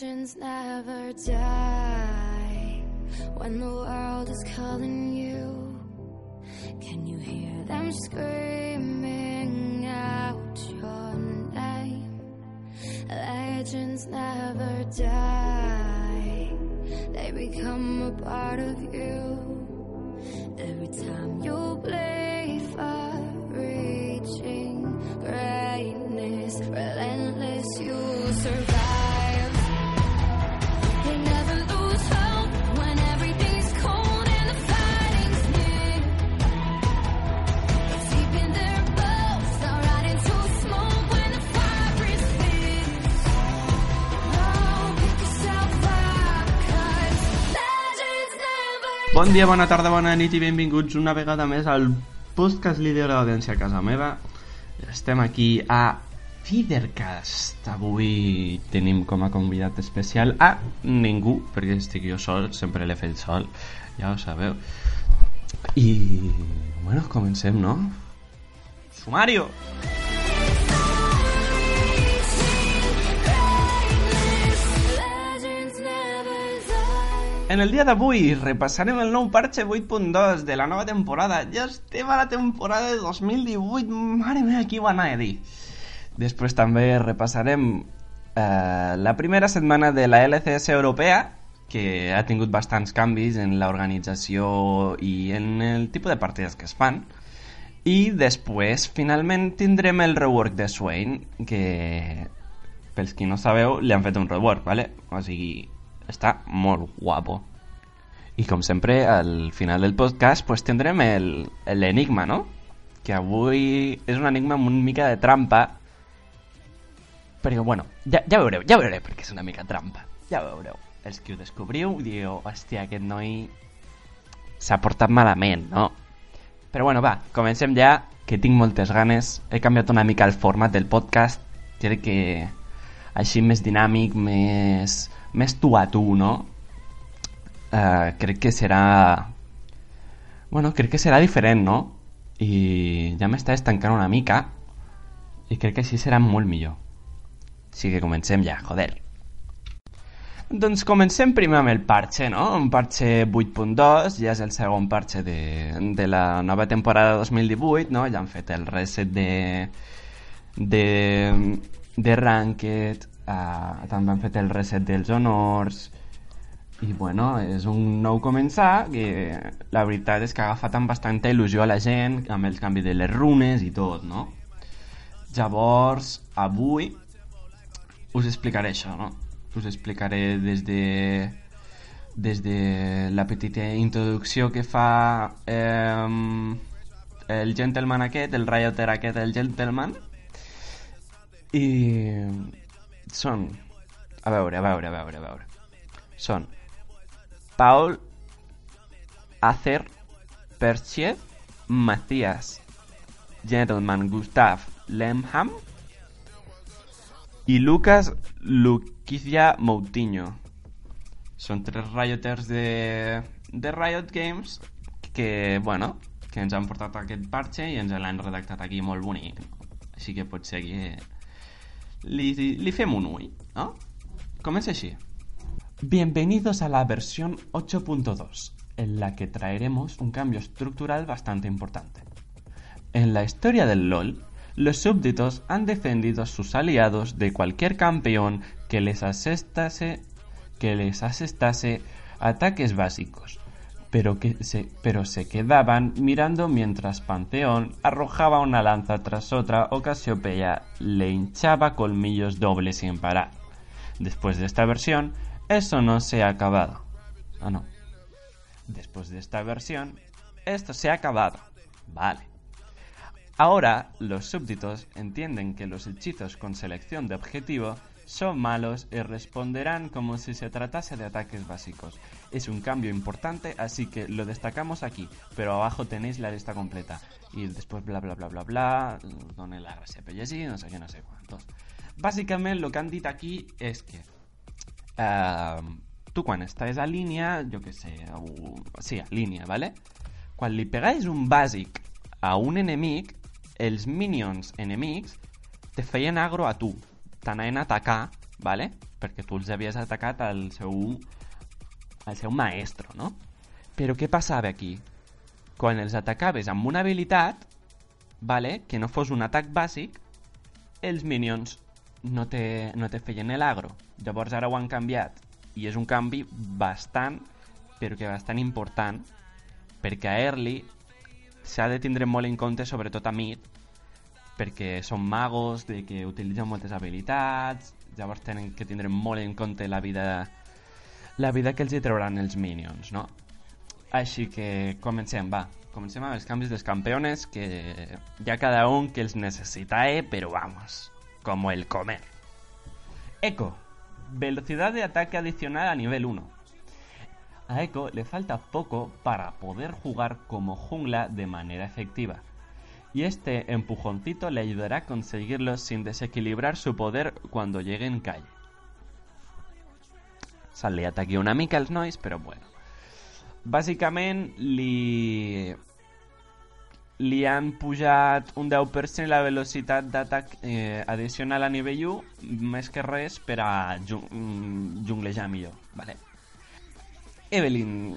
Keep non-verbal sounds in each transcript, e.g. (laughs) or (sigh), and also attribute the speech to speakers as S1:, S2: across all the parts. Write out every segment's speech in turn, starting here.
S1: Legends never die when the world is calling you. Can you hear them screaming out your name? Legends never die, they become a part of you. Every time you
S2: Bon dia, bona tarda, bona nit i benvinguts una vegada més al podcast líder d'audiència a casa meva. Estem aquí a Fidercast. Avui tenim com a convidat especial a ningú, perquè estic jo sol, sempre l'he fet sol, ja ho sabeu. I, bueno, comencem, no? Sumario!
S1: Legends
S2: En el dia d'avui repassarem el nou parche 8.2 de la nova temporada. Ja estem a la temporada de 2018. Mare meva, qui ho anava a dir? Després també repassarem eh, la primera setmana de la LCS europea, que ha tingut bastants canvis en l'organització i en el tipus de partides que es fan. I després, finalment, tindrem el rework de Swain, que, pels qui no sabeu, li han fet un rework, ¿vale? O sigui, està molt guapo. I com sempre, al final del podcast, pues tindrem el- l'enigma, no? Que avui és un enigma amb mica de trampa, perquè, bueno, ja, ja veureu, ja veureu perquè és una mica trampa. Ja veureu. Els que ho descobriu dieu, hòstia, aquest noi s'ha portat malament, no? Però bueno, va, comencem ja, que tinc moltes ganes. He canviat una mica el format del podcast. Crec que així més dinàmic, més, més tu a tu, no? Uh, crec que serà... Bueno, crec que serà diferent, no? I ja m'està estancant una mica i crec que així serà molt millor. Així que comencem ja, joder. Doncs comencem primer amb el parche, no? Un parche 8.2, ja és el segon parche de, de la nova temporada 2018, no? Ja han fet el reset de, de, de Ranked, uh, també han fet el reset dels honors, i bueno, és un nou començar que la veritat és que ha agafat amb bastanta il·lusió a la gent amb els canvis de les runes i tot, no? Llavors, avui us explicaré això, no? Us explicaré des de des de la petita introducció que fa eh, el gentleman aquest, el rioter aquest, el gentleman i són a veure, a veure, a veure, a veure són Paul Acer Perchev Matías Gentleman Gustav Lemham i Lucas Luquicia Moutinho. Són tres rioters de, de Riot Games que, bueno, que ens han portat aquest parche i ens l'han redactat aquí molt bonic. Així que potser que li, li fem un? Comença així. Bienvenidos a la versión 8.2, en la que traeremos un cambio estructural bastante importante. En la historia del LOL, los súbditos han defendido a sus aliados de cualquier campeón que les asestase ataques básicos, pero, que se, pero se quedaban mirando mientras Panteón arrojaba una lanza tras otra o Casiopeia le hinchaba colmillos dobles sin parar. Después de esta versión, eso no se ha acabado. Ah, no. Después de esta versión, esto se ha acabado. Vale. Ahora, los súbditos entienden que los hechizos con selección de objetivo son malos y responderán como si se tratase de ataques básicos. Es un cambio importante, así que lo destacamos aquí, pero abajo tenéis la lista completa. Y después bla bla bla bla bla, la gràcia per llegir, no sé què, no sé quantos. Bàsicament, el que han dit aquí és que eh, tu quan estàs a línia, jo que sé, sí, a línia, ¿vale? Quan li pegaves un bàsic a un enemic, els minions enemics te feien agro a tu, t'anaven a atacar vale? perquè tu els havies atacat al seu, al seu maestro, no? Però què passava aquí? Quan els atacaves amb una habilitat, vale? que no fos un atac bàsic, els minions no te, no te feien l'agro. Llavors ara ho han canviat i és un canvi bastant, però que bastant important, perquè a early s'ha de tindre molt en compte, sobretot a mid, perquè són magos, de que utilitzen moltes habilitats, llavors tenen que tindre molt en compte la vida la vida que els hi trauran minions, no? Així que comencem, va. Comencem amb els canvis dels campeones, que ya cada un que els necessitae, pero vamos, como el comer. Echo, velocidad de ataque adicional a nivel 1. A Echo le falta poco para poder jugar como jungla de manera efectiva. Y este empujoncito le ayudará a conseguirlo sin desequilibrar su poder cuando llegue en calle. Se li ataqui una mica els nois, però bueno. Bàsicament, li... li han pujat un 10% la velocitat d'atac eh, addicional a nivell 1, més que res per a mm, junglejar millor, vale? Evelyn.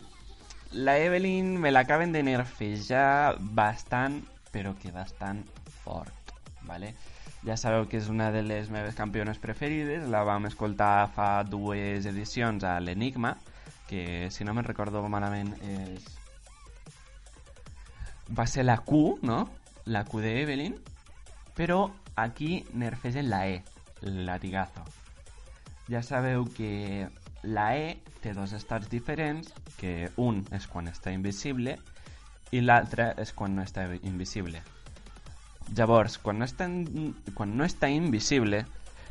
S2: La Evelyn me l'acaben de nerfejar bastant, però que bastant fort, vale? Ja sabeu que és una de les meves campiones preferides, la vam escoltar fa dues edicions a l'Enigma, que si no me'n recordo malament és... va ser la Q, no? La Q de Evelyn, però aquí nerfegen la E, latigazo. Ja sabeu que la E té dos estats diferents, que un és quan està invisible i l'altre és quan no està invisible. Llavors, quan no està, quan no està invisible,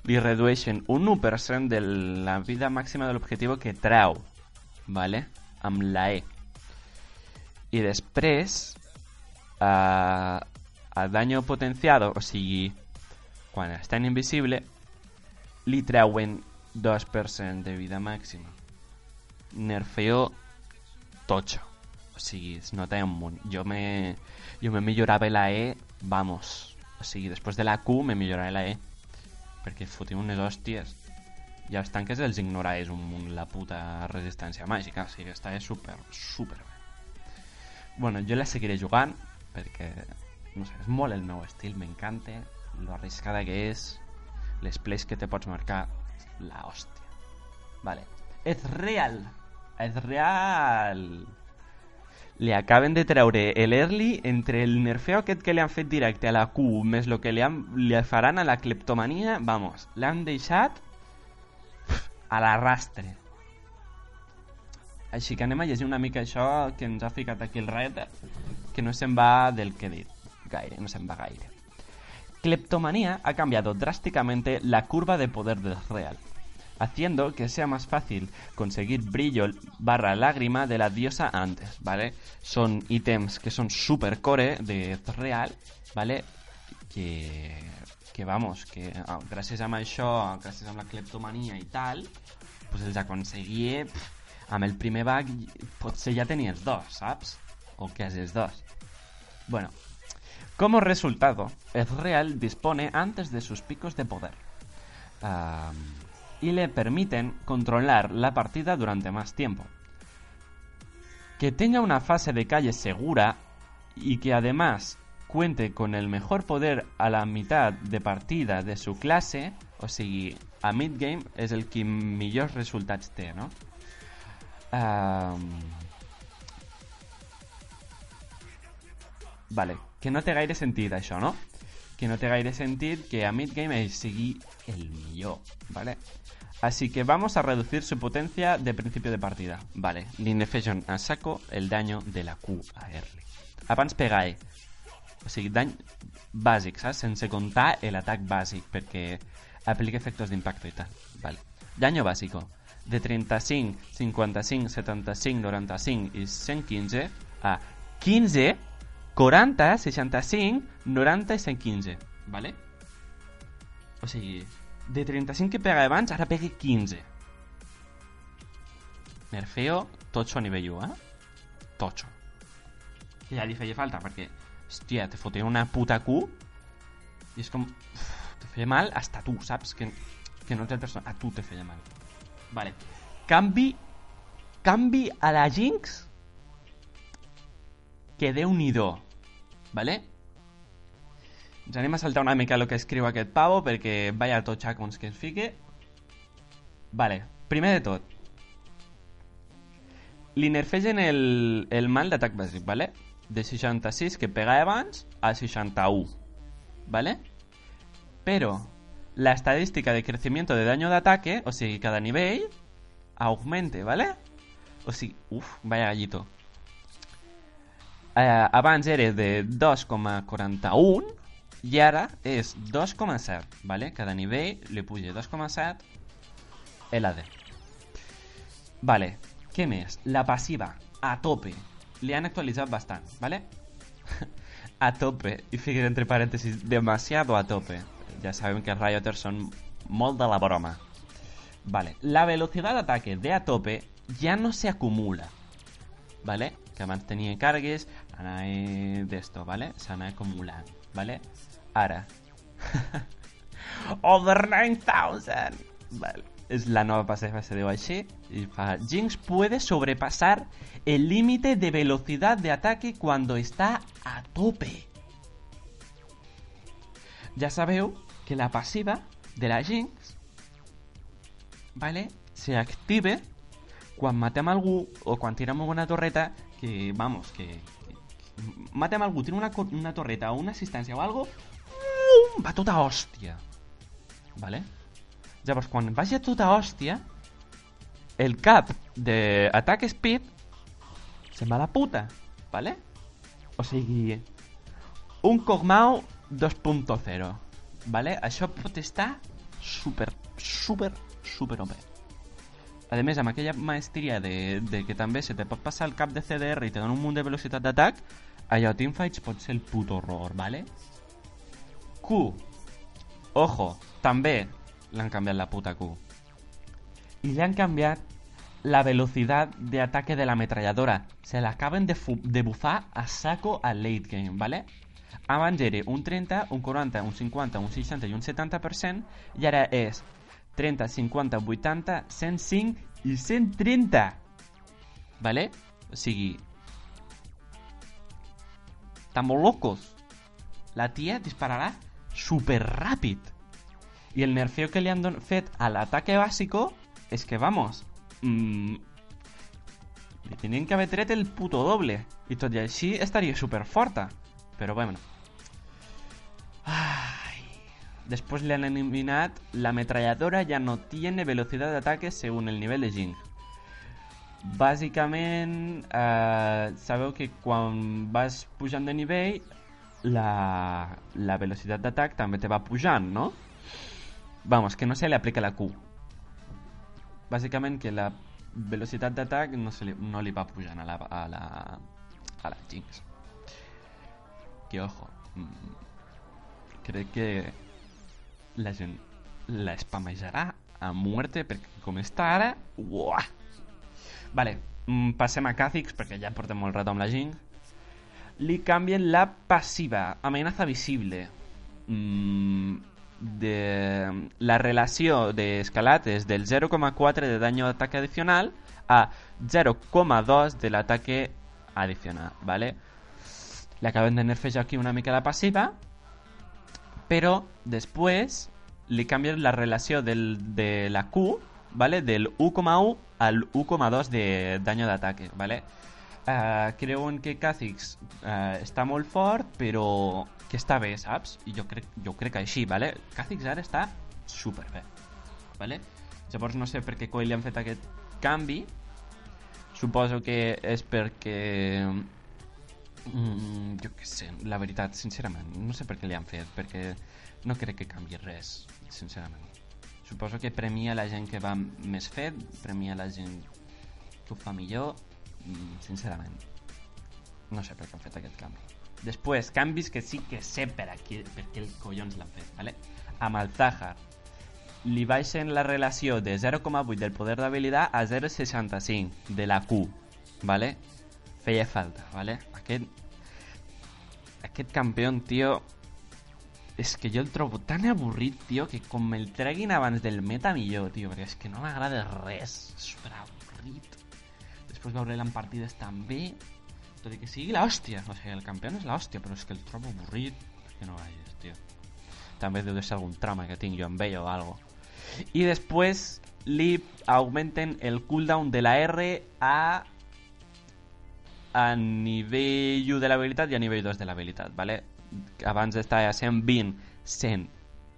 S2: li redueixen un 1% de la vida màxima de l'objectiu que treu, ¿vale? amb la E. I després, eh, potenciado, o sigui, quan està en invisible, li treuen 2% de vida màxima. Nerfeo totxo. Sigui, es nota un munt. Jo me, jo me millorava la E, vamos. O sigui, després de la Q me millorava la E. Perquè fotia unes hòsties. I els tanques els ignoraves un munt la puta resistència màgica. O sigui, està super, super bé. Bueno, jo la seguiré jugant perquè, no sé, és molt el meu estil, m'encanta, lo arriscada que és, les plays que te pots marcar, la hòstia. Vale. És real. És real. Li acaben de treure el early entre el nerfeo aquest que li han fet directe a la Q més el que li, han, li faran a la cleptomania, vamos, l'han deixat a l'arrastre. Així que anem a llegir una mica això que ens ha ficat aquí el Riot, que no se'n va del que he gaire, no se'n va gaire. Cleptomanía ha cambiado drásticamente la curva de poder del Real, haciendo que sea más fácil conseguir brillo barra lágrima de la diosa antes, ¿vale? Son ítems que son super core de Real, ¿vale? Que, que vamos, que ah, gràcies a això, gràcies a la cleptomania i tal, pues els aconseguia pff, amb el primer bug potser ja tenies dos, saps? O els dos. Bueno, como resultado, Ezreal dispone antes de sus picos de poder. Y le permiten controlar la partida durante más tiempo. Que tenga una fase de calle segura y que además cuente con el mejor poder a la mitad de partida de su clase, o sigui, a mid-game és el que millors resultats té, no? Vale, que no té gaire sentit això, no? Que no té gaire sentit que a mid-game sigui el millor, ¿vale? Así que vamos a reducir su potencia de principio de partida. Vale, li nerfegen a saco el daño de la Q a early. Abans pega E. O sigui, dany bàsic, saps? Sense comptar l'atac bàsic, perquè aplica efectos d'impacto i tal. Vale. Daño básico. De 35, 55, 75, 95 i 115 a 15, 40, 65, 90 i 115. Vale? O sigui, de 35 que pega abans, ara pega 15. Nerfeo, totxo a nivell 1, eh? Totxo. Que ja li feia falta, perquè, hòstia, te fotia una puta Q i és com... Te feia mal hasta tu, saps? Que Que no té el personatge... A tu te feia mal. Vale. Canvi... Canvi a la Jinx que déu nhi Vale? Ens anem a saltar una mica el que escriu aquest pavo perquè vaya tot xacons que fique. Vale, primer de tot. Li nerfegen el, el mal d'atac bàsic, vale? De 66 que pega abans a 61, ¿vale? Pero la estadística de crecimiento de daño de ataque, o sigui, cada nivell, aumente, ¿vale? O sigui, uf, vaya gallito. Eh, abans era de 2,41 i ara és 2,7, ¿vale? Cada nivell li puja 2,7 LAD. Vale, què més? La passiva, a tope. Li han actualitzat bastant, ¿vale? (laughs) a tope. Y fíjate entre paréntesis, demasiado a tope. Ya saben que Rioters son molt de la broma. Vale, la velocidad de de a tope ya no se acumula. ¿Vale? Que abans tenia cargues, anava d'esto, ¿vale? S'anava acumulant, ¿vale? Ara. (laughs) Over 9000! Vale. Es la nueva passiva, se diu així. Y Jinx puede sobrepasar el límite de velocidad de ataque cuando está a tope. Ja sabeu que la passiva de la Jinx ¿vale? se active quan matem algú o quan tirem una torreta que, vamos, que, que matem algú, tira una, una torreta o una assistència o algo, va tota hòstia. ¿Vale? Llavors, quan vagi a tota hòstia, el cap de Attack Speed se'n va a la puta, ¿vale? O sigui, un Kog'Maw 2.0, ¿vale? Això pot estar super, super, super OP. A més, amb aquella maestria de, de que també se te pot passar el cap de CDR i te dona un munt de velocitat d'atac, allò teamfights pot ser el puto horror, ¿vale? Q. Ojo, també l'han canviat la puta Q. Y le han cambiado la velocidad de ataque de la ametralladora. Se la acaban de, de bufar a saco al late game, ¿vale? Abans era un 30, un 40, un 50, un 60 i un 70% i ara és 30, 50, 80, 105 i 130. ¿Vale? O sigui... Estamos locos. La tia dispararà super ràpid. I el nerfeo que li han fet a l'ataque bàsico és que, vamos, mmm, li tenien que haver tret el puto doble. I tot i així estaria super forta. Però bueno. Después le han la ametralladora ya no tiene velocidad de ataque según el nivel de Jing. Bàsicament, eh, sabeu que quan vas pujant de nivell, la, la velocitat d'atac també te va pujant, no? Vamos, que no se le aplica la Q. Bàsicament que la velocitat d'atac no, se no li va pujant a la, a la, a la Jinx. Que ojo, mm, crec que la gent la spamejarà a muerte perquè com està ara, uah! Vale, mm, passem a Kha'Zix perquè ja portem molt rato amb la Jinx. Li canvien la passiva, amenaza visible. Mm, de la relació d'escalat és del 0,4 de daño de ataque adicional a 0,2 de l'ataque adicional, ¿vale? Le acaben de nerfejar aquí una mica la passiva, però després li canvien la relació del, de la Q, ¿vale? Del 1,1 al 1,2 de daño d'ataque, ¿vale? Uh, creuen que Kha'Zix uh, està molt fort, però que està bé, saps? I jo crec, jo crec que així, ¿vale? Kha'Zix ara està super bé, ¿vale? Llavors no sé per què coi li han fet aquest canvi. Suposo que és perquè... Mm, jo què sé, la veritat, sincerament, no sé per què li han fet, perquè no crec que canvi res, sincerament. Suposo que premia la gent que va més fet, premia la gent que ho fa millor, mm, sincerament. No sé per què han fet aquest canvi. Després, canvis que sí que sé per, aquí, per què els collons l'han fet, ¿vale? Amb el Zahar, li baixen la relació de 0,8 del poder d'habilitat a 0,65 de la Q, ¿vale? Feia falta, ¿vale? Aquest, aquest campió, tio, És que jo el trobo tan avorrit, tio, que com me'l treguin abans del meta millor, tio, perquè és que no m'agrada res. És super avorrit. Després veure-la en partides també, tot i que sigui l'hòstia. O sigui, el campió és l'hòstia, però és que el trobo avorrit. Que no vagis, tio. També deu de ser algun trama que tinc jo amb o algo. I després li augmenten el cooldown de la R a a nivell 1 de l'habilitat i a nivell 2 de l'habilitat, ¿vale? Abans estava a 120, 100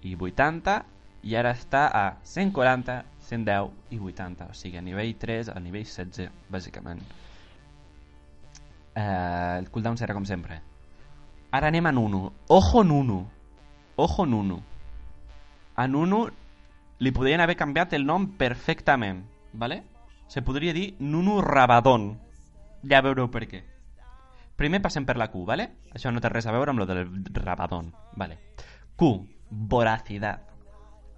S2: i 80 i ara està a 140, 110 i 80, o sigui, a nivell 3, a nivell 16, bàsicament. Eh, el cooldown serà com sempre. Ara anem a Nunu. Ojo Nunu. Ojo Nunu. A Nunu li podrien haver canviat el nom perfectament, ¿vale? Se podria dir Nunu Rabadon. Ja veureu per què. Primer passem per la Q, ¿vale? Això no té res a veure amb lo del Rabadon, ¿vale? Q, voracidad.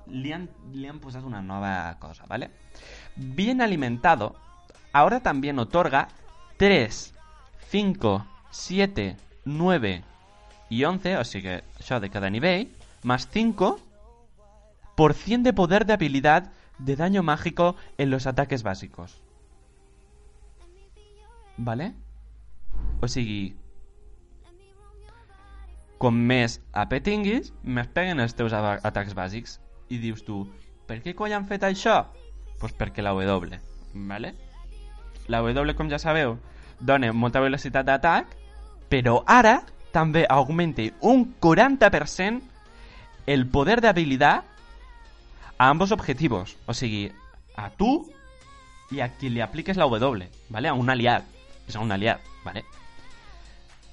S2: Li han, li han posat una nova cosa, ¿vale? Bien alimentado, ahora también otorga 3, 5, 7, 9 y 11, o sigui que això de cada nivell, más 5 por 100 de poder de habilidad de daño mágico en los ataques básicos. ¿Vale? O sigui, com més AP tinguis, més peguen els teus atacs bàsics. I dius tu, per què coi han fet pues perquè la W, ¿vale? La W, com ja sabeu, dona molta velocitat d'atac, però ara també augmenta un 40% el poder de habilidad a ambos objetivos. O sigui, a tu y a quien le apliques la W, ¿vale? A un aliat. Es un aliat, ¿vale?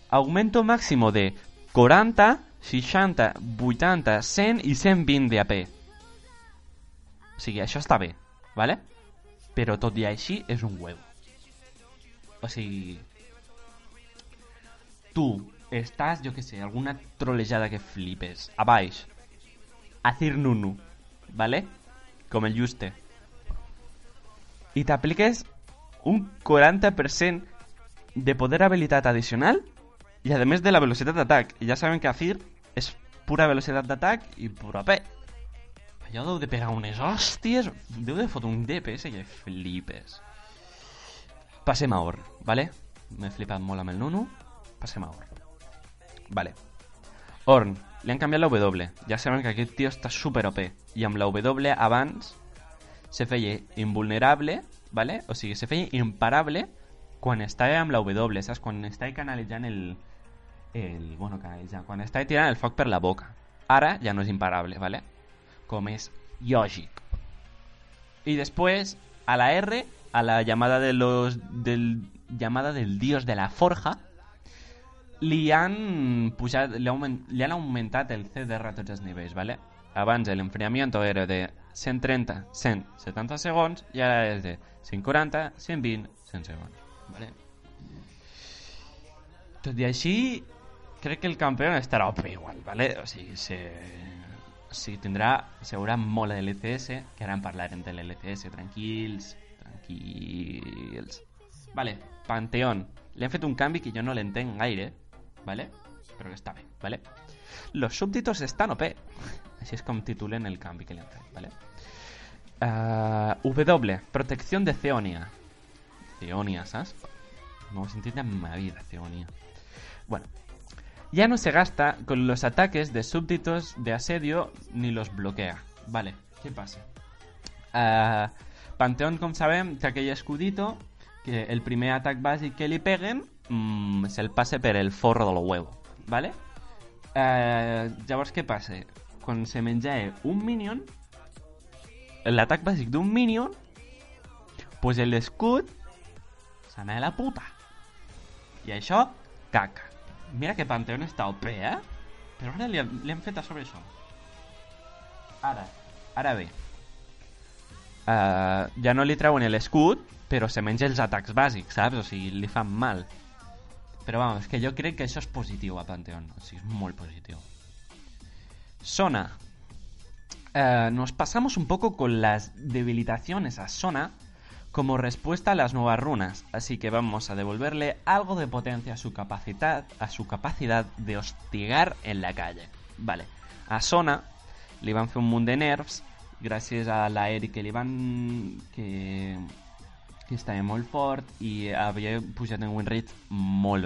S2: Augmento máximo de 40, 60, 80, 100 i 120 de AP. O sigui, això està bé, ¿vale? Però tot i així és un huevo. O sigui... Tu estàs, jo que sé, alguna trolejada que flipes, a baix, a Cir Nunu, ¿vale? Com el Juste. I t'apliques un 40% de poder habilitat addicional i a més de la velocitat d'atac. I ja sabem que Azir és pura velocitat d'atac i pura P. Allò deu de pegar unes hòsties, deu de fotre un DPS que flipes. Passem a Or, ¿vale? M'he flipat molt amb el Nunu. Passem a Or. Vale. Orn, li han canviat la W. Ja sabem que aquest tio està super OP. I amb la W abans se feia invulnerable, ¿vale? O sigui, se feia imparable quan estava amb la W, saps? Quan estava canalitzant el... el bueno, canalitzant. Quan estava tirant el foc per la boca. Ara ja no és imparable, ¿vale? Com és lògic. Y después, a la R, a la llamada de los del llamada del dios de la forja, li han pujat, li, aument, li han augmentat el CDR a tots els nivells, ¿vale? Abans el enfriamiento era de 130, 170 segons i ara és de 140, 120, 100 segons, ¿vale? Tot i així, crec que el campió estarà OP igual, ¿vale? O se, o sigui tindrà, s'haurà molt de l'LCS, que ara en parlarem de l'LCS, tranquils, tranquils. Vale, Panteón. Le han fet un canvi que jo no l'entenc gaire, ¿vale? Però que està bé, ¿vale? Los súbditos estan OP. Així és com titulen el canvi que li han fet, ¿vale? Uh, w, protección de Ceonia. Ceonia, ¿sabes? No he sentido en mi vida, Ceonia. Bueno, ya no se gasta con los ataques de súbditos de asedio ni los bloquea. Vale, ¿qué pasa? Uh, Panteón, com sabem, té aquell escudito que el primer atac bàsic que li peguen mmm, se'l passa per el forro del huevo, ¿vale? Uh, llavors, què passa? Quan se un minion, l'atac bàsic d'un minion, pues l'escut s'anà a la puta. I això, caca. Mira que Panteón està OP, eh? Però ara li, han- li han fet a sobre això. Ara, ara bé. Uh, ja no li treuen l'escut, però se menja els atacs bàsics, saps? O sigui, li fan mal. Però vamos, que jo crec que això és positiu a Panteón. O sigui, és molt positiu. Sona. Eh, nos pasamos un poco con las debilitaciones a Sona como respuesta a las nuevas runas, así que vamos a devolverle algo de potencia a su capacidad, a su capacidad de hostigar en la calle. Vale. a Sona li van fer un munt de nerfs gràcies a l'aeri que li van... que, que estava molt fort i havia pujat en win rate molt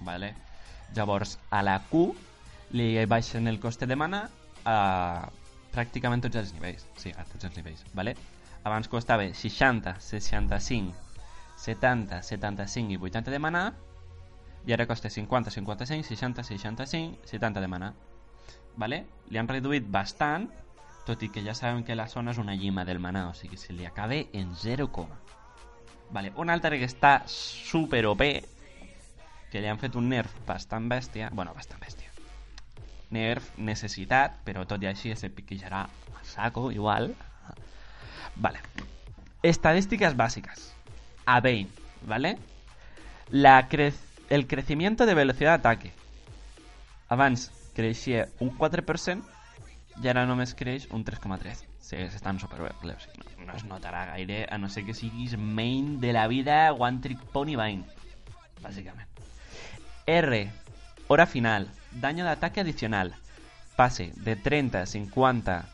S2: ¿vale? Llavors, a la Q li baixen el coste de mana a pràcticament tots els. Sí, a tots els ¿vale? Abans costava 60, 65, 70, 75 i 80 de mana i ara costa 50, 55, 60, 65, 70 de mana. ¿Vale? Li han reduït bastant, tot i que ja sabem que la zona és una llima del mana, o sigui, se li acaba en 0, Vale, un altre que està super OP, que li han fet un nerf bastant bèstia, bueno, bastant bèstia. Nerf, necessitat, però tot i així se piquejarà a saco, igual. Vale. Estadísticas básicas. A Bane, ¿vale? La cre el crecimiento de velocidad de ataque. Abans creixia un 4% i ara només creix un 3,3%. Sí, estan superbé. No, no es notarà gaire, a no ser que siguis main de la vida One Trick Pony Vine. Bàsicament. R. Hora final. Daño de ataque adicional. Pase de 30, 50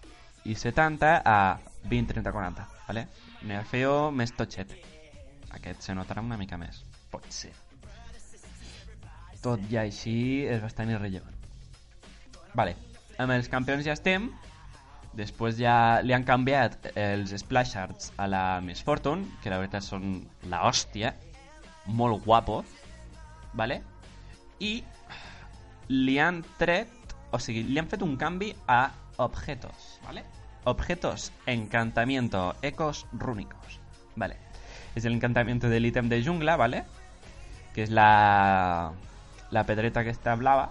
S2: i 70 a 20, 30, 40. ¿vale? Nerfeo més totxet. Aquest se notarà una mica més. Pot ser. Tot i així és bastant irrellevant. Vale. Amb els campions ja estem. Després ja li han canviat els Splash Arts a la Miss Fortune, que la veritat són la hòstia. Molt guapos. Vale? I li han tret, o sigui, li han fet un canvi a objetos, ¿vale? Objetos, encantamiento, ecos rúnicos, ¿vale? Es el encantamiento del ítem de jungla, ¿vale? Que es la, la pedreta que está blava.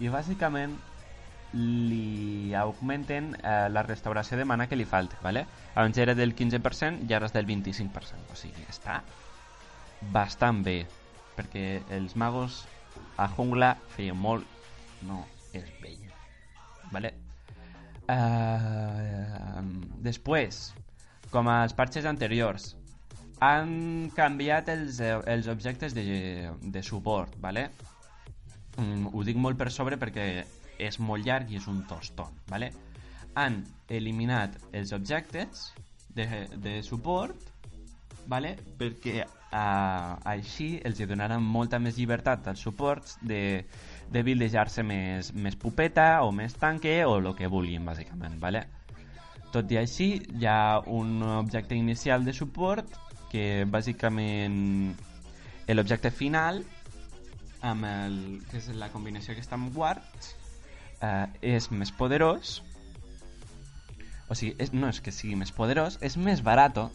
S2: I bàsicament li augmenten eh, la restauració de mana que li falta, ¿vale? Abans era del 15% i ara és del 25%, o sigui, està bastant bé, perquè els magos a jungla feia molt... No, és bella. Vale? Uh, després, com als parxes anteriors, han canviat els, els objectes de, de suport, vale? Mm, ho dic molt per sobre perquè és molt llarg i és un tostón, vale? Han eliminat els objectes de, de suport vale? perquè uh, així els donaran molta més llibertat als suports de, de buildejar-se més, més pupeta o més tanque o el que vulguin, bàsicament. Vale? Tot i així, hi ha un objecte inicial de suport que bàsicament l'objecte final amb el, que és la combinació que està amb guards eh, és més poderós o sigui, és, no és que sigui més poderós, és més barato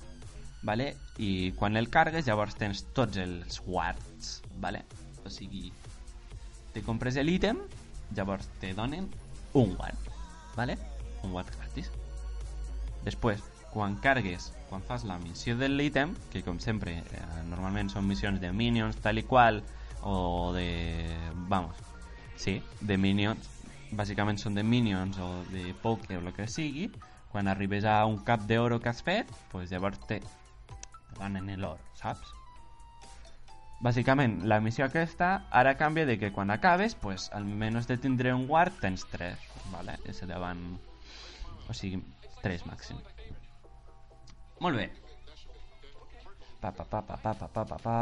S2: vale? i quan el cargues llavors tens tots els wards vale? o sigui te compres l'ítem llavors te donen un ward vale? un ward gratis després quan cargues quan fas la missió de l'ítem que com sempre eh, normalment són missions de minions tal i qual o de vamos sí, de minions bàsicament són de minions o de poke o el que sigui quan arribes a un cap d'oro que has fet pues llavors te donen l'or, saps? Bàsicament, la missió aquesta ara canvia de que quan acabes, pues, almenys de tindre un guard tens 3, ¿vale? Ese davant... O sigui, 3 màxim. Molt bé. Pa, pa, pa, pa, pa, pa, pa, pa, pa.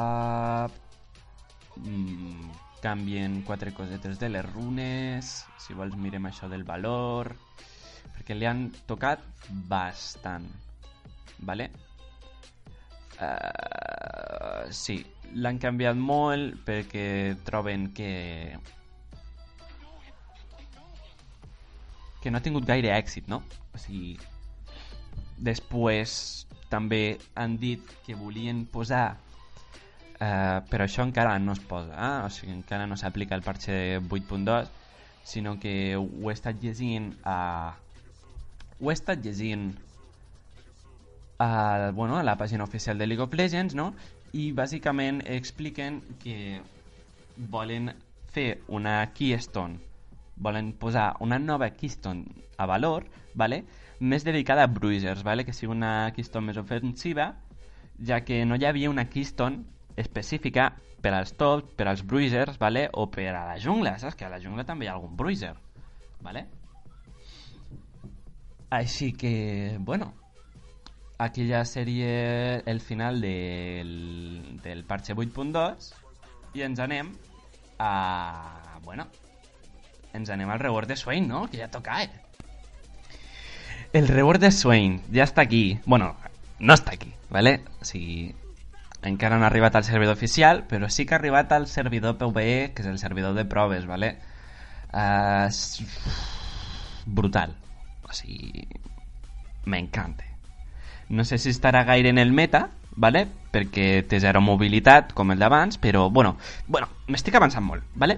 S2: Mm, canvien quatre cosetes de les runes. Si vols mirem això del valor. Perquè li han tocat bastant. Vale? Uh, sí, l'han canviat molt perquè troben que que no ha tingut gaire èxit, no? O sigui, després també han dit que volien posar eh, però això encara no es posa, eh? o sigui, encara no s'aplica el parche 8.2 sinó que ho he estat llegint a... ho he estat llegint a, bueno, a la pàgina oficial de League of Legends, no? I bàsicament expliquen que volen fer una keystone, volen posar una nova keystone a valor, ¿vale? més dedicada a bruisers, ¿vale? que sigui una keystone més ofensiva, ja que no hi havia una keystone específica per als tops, per als bruisers, ¿vale? o per a la jungla, saps? Que a la jungla també hi ha algun bruiser, ¿vale? Així que, bueno, aquí ja seria el final del, del parche 8.2 i ens anem a... bueno, ens anem al reward de Swain, no? Que ja toca, eh? El reward de Swain ja està aquí. Bueno, no està aquí, ¿vale? O sigui, encara no ha arribat al servidor oficial, però sí que ha arribat al servidor PvE, que és el servidor de proves, ¿vale? Uh, brutal. O sigui, m'encanta. No sé si estarà gaire en el meta, ¿vale? perquè té zero mobilitat, com el d'abans, però, bueno, bueno m'estic avançant molt, ¿vale?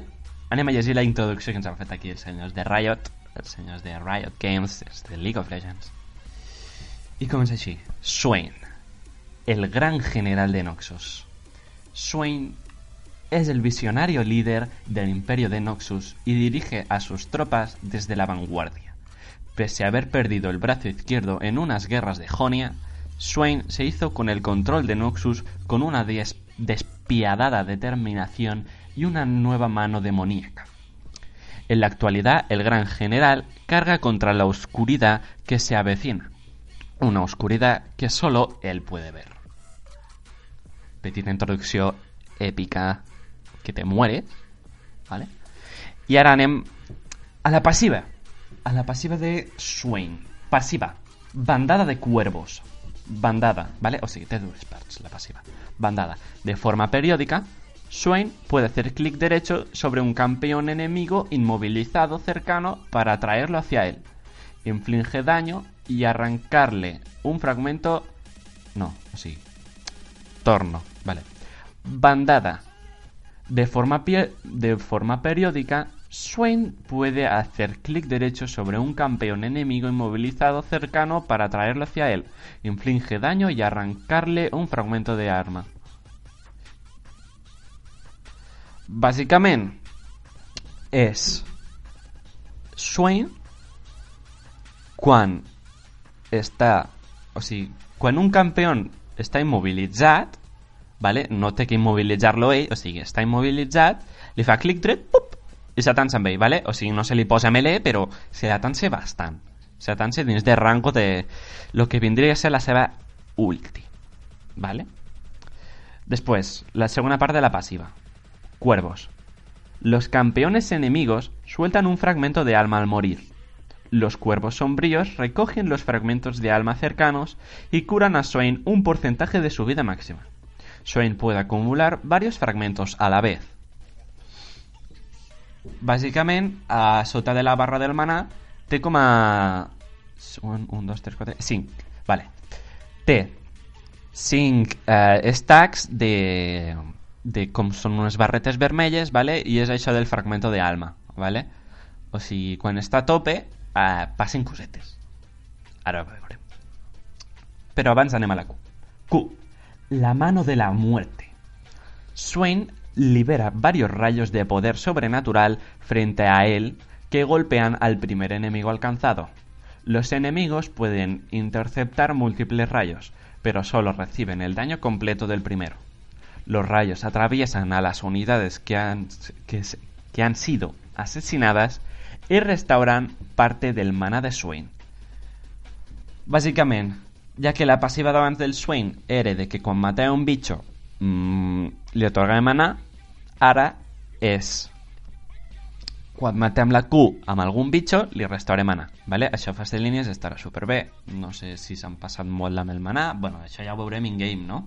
S2: Anem a llegir la introducció que ens han aquí els senyors de Riot, els senyors de Riot Games, els de League of Legends. Y comença així. Swain, el gran general de Noxus. Swain es el visionario líder del imperio de Noxus y dirige a sus tropas desde la vanguardia. Pese a haber perdido el brazo izquierdo en unas guerras de Jonia, Swain se hizo con el control de Noxus con una des- despiadada determinación y una nueva mano demoníaca. En la actualidad, el gran general carga contra la oscuridad que se avecina. Una oscuridad que solo él puede ver. Petita introducció èpica que te mueres, ¿vale? I ara anem a la passiva. A la passiva de Swain. Passiva. Bandada de cuervos. Bandada, ¿vale? O sigui, té dues parts, la passiva. Bandada. De forma periódica, Swain puede hacer clic derecho sobre un campeón enemigo inmovilizado cercano para atraerlo hacia él. Inflige daño y arrancarle un fragmento... No, sí. Torno, vale. Bandada. De forma, pie- de forma periódica, Swain puede hacer clic derecho sobre un campeón enemigo inmovilizado cercano para atraerlo hacia él. Inflige daño y arrancarle un fragmento de arma. Bàsicament és Swain quan està... O sigui, quan un campió està immobilitzat, vale? no té que immobilitzar-lo ell, o sigui, està immobilitzat, li fa clic dret, pup, i s'atansa amb ell, vale? o sigui, no se li posa melee, però se l'atansa bastant. Se l'atansa dins de rango de lo que vindria a ser la seva ulti. Vale? Después, la segunda parte de la pasiva. Cuervos. Los campeones enemigos sueltan un fragmento de alma al morir. Los cuervos sombríos recogen los fragmentos de alma cercanos y curan a Swain un porcentaje de su vida máxima. Swain puede acumular varios fragmentos a la vez. Bàsicament, a sota de la barra del manà té com a... Un, un dos, tres, quatre... Cinc. Vale. Té cinc eh, stacks de, de com són unes barretes vermelles, vale? i és això del fragmento de alma. Vale? O sigui, quan està a tope, eh, passen cosetes. Ara ho veurem. Però abans anem a la Q. Q. La mano de la muerte. Swain libera varios rayos de poder sobrenatural frente a él que golpean al primer enemigo alcanzado. Los enemigos pueden interceptar múltiples rayos, pero solo reciben el daño completo del primero. Los rayos atraviesan a las unidades que han, sido asesinadas y restauran parte del mana de Swain. Bàsicament, ja que la passiva d'abans del Swain era de que quan matava un bitxo mmm, li atorgava manar, ara és quan matem la Q amb algun bitxo li restaurem mana, ¿vale? Això a fas de línies estarà superbé. No sé si s'han passat molt amb el manar, bueno, això ja ho veurem in-game, no?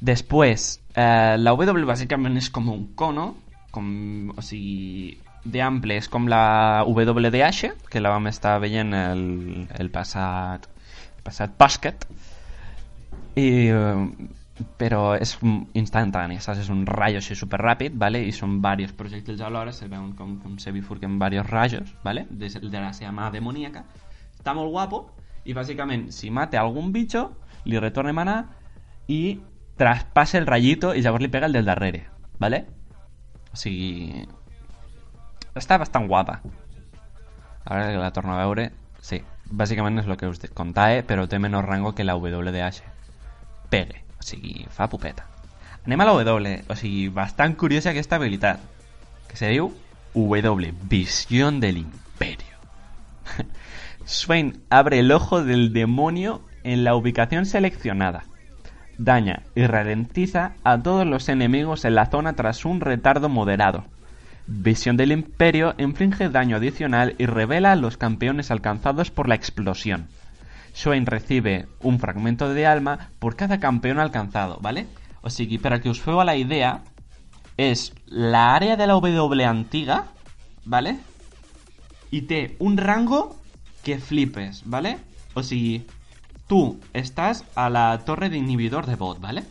S2: Després, eh, la W bàsicament és com un cono, com, o sigui, d'ample, és com la WDH, que la vam estar veient el, el passat, el passat bàsquet, i, eh, però és un instantani, saps? És un rayo així superràpid, ¿vale? i són diversos projectils alhora, se veuen com, com se bifurquen diversos rayos, ¿vale? de, de la seva mà demoníaca. Està molt guapo, i bàsicament, si mate algun bitxo, li retorna mana i traspassa el ratllito i llavors li pega el del darrere, ¿vale? O sigui... Està bastant guapa. Ara que la torno a veure... Sí, bàsicament és el que us contava, però té menor rango que la WDH. Pegue, o sigui, fa pupeta. Anem la W, o sigui, bastant curiosa aquesta habilitat, que se diu W, Visión del Imperio. (laughs) Swain abre el ojo del demonio en la ubicación seleccionada. Daña y ralentiza a todos los enemigos en la zona tras un retardo moderado. Visión del Imperio inflige daño adicional y revela a los campeones alcanzados por la explosión. Swain recibe un fragmento de alma por cada campeón alcanzado, ¿vale? O sigui, para que os feu a la idea, és la àrea de la W antiga, ¿vale? I té un rango que flipes, ¿vale? O sigui, tu estàs a la torre d'inhibidor de bot, ¿vale?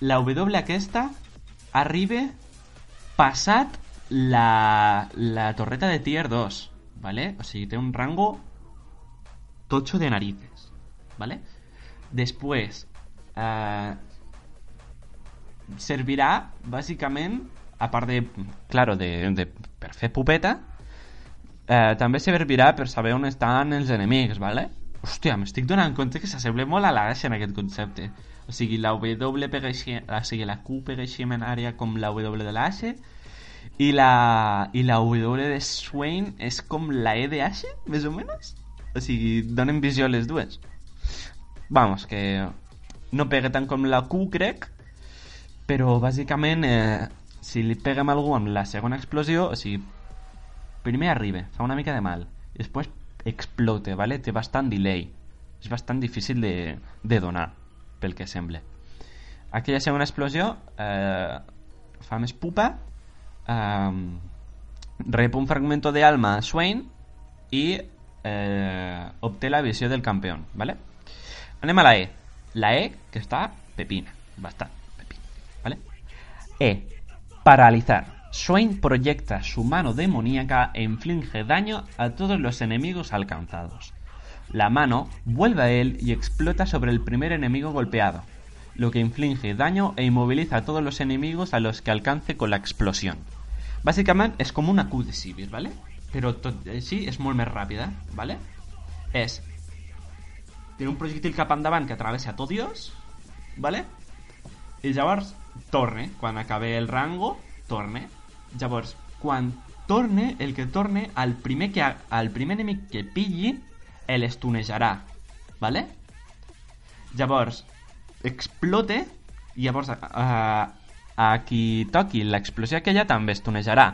S2: La W aquesta arriba passat la, la torreta de tier 2, ¿vale? O sigui, té un rango tocho de narices, ¿vale? Después, eh, servirà, bàsicament, a part de, claro, de, de per fer pupeta, eh, també servirà per saber on estan els enemics, ¿vale? Hòstia, m'estic donant compte que s'assembla molt a l'Ash en aquest concepte. O sigui, la W pega així, o sigui, la Q pega així en àrea com la W de l'Ash i la, i la W de Swain és com la E de Ash, més o menys. O sigui, donen visió a les dues. Vamos, que no pega tant com la Q, crec, però bàsicament, eh, si li peguem a algú amb la segona explosió, o sigui, primer arriba, fa una mica de mal, i després explote, ¿vale? té bastant delay. És bastant difícil de, de donar, pel que sembla. Aquella segona explosió eh, fa més pupa, eh, rep un fragmento de alma a Swain i eh, la visió del campeó, ¿vale? Anem la E. La E que està pepina, bastant pepina, ¿vale? E. Paralizar. Swain proyecta su mano demoníaca e inflige daño a todos los enemigos alcanzados. La mano vuelve a él y explota sobre el primer enemigo golpeado, lo que inflige daño e inmoviliza a todos los enemigos a los que alcance con la explosión. Bàsicament és com una Q de Sivir, ¿vale? Però tot així és molt més ràpida, ¿vale? És... Té un projectil cap endavant que travessa tot Dios, ¿vale? I llavors torne, quan acabe el rango, torne. Llavors, quan torne, el que torne, al primer, que, al primer enemic que pilli, el estunejarà, ¿vale? Llavors, explote, i llavors a, a, a qui toqui l'explosió aquella també estunejarà.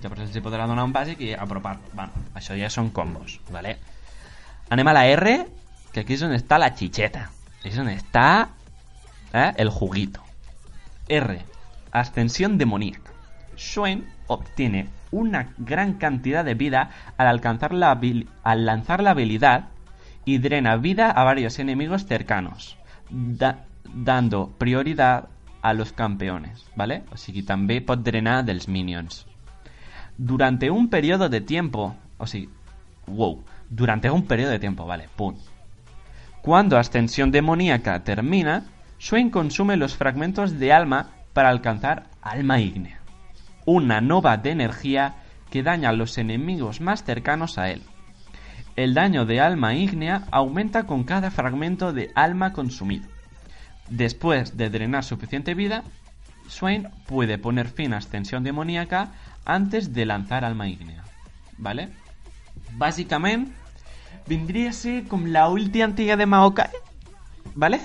S2: Llavors els hi podrà donar un bàsic i apropar-lo. Bueno, això ja són combos, ¿vale? Anem a la R, que aquí és on està la chicheta. És on està ¿eh? el juguito. R. Ascensión demoníaca. Swain obtiene una gran cantidad de vida al, alcanzar la al lanzar la habilidad y drena vida a varios enemigos cercanos, da- dando prioridad a los campeones, ¿vale? O sigui, també pot drenar dels minions. Durante un periodo de tiempo, o sigui, wow, durante un periodo de tiempo, vale, pum. Cuando Ascensión Demoníaca termina, Swain consume los fragmentos de alma para alcanzar Alma Ígnea, una nova de energía que daña a los enemigos más cercanos a él. El daño de alma ígnea aumenta con cada fragmento de alma consumido. Después de drenar suficiente vida, Swain puede poner fin a Ascensión Demoníaca antes de lanzar alma ígnea. ¿Vale? Bàsicament, vindria a ser com la ulti antiga de Maokai, ¿vale?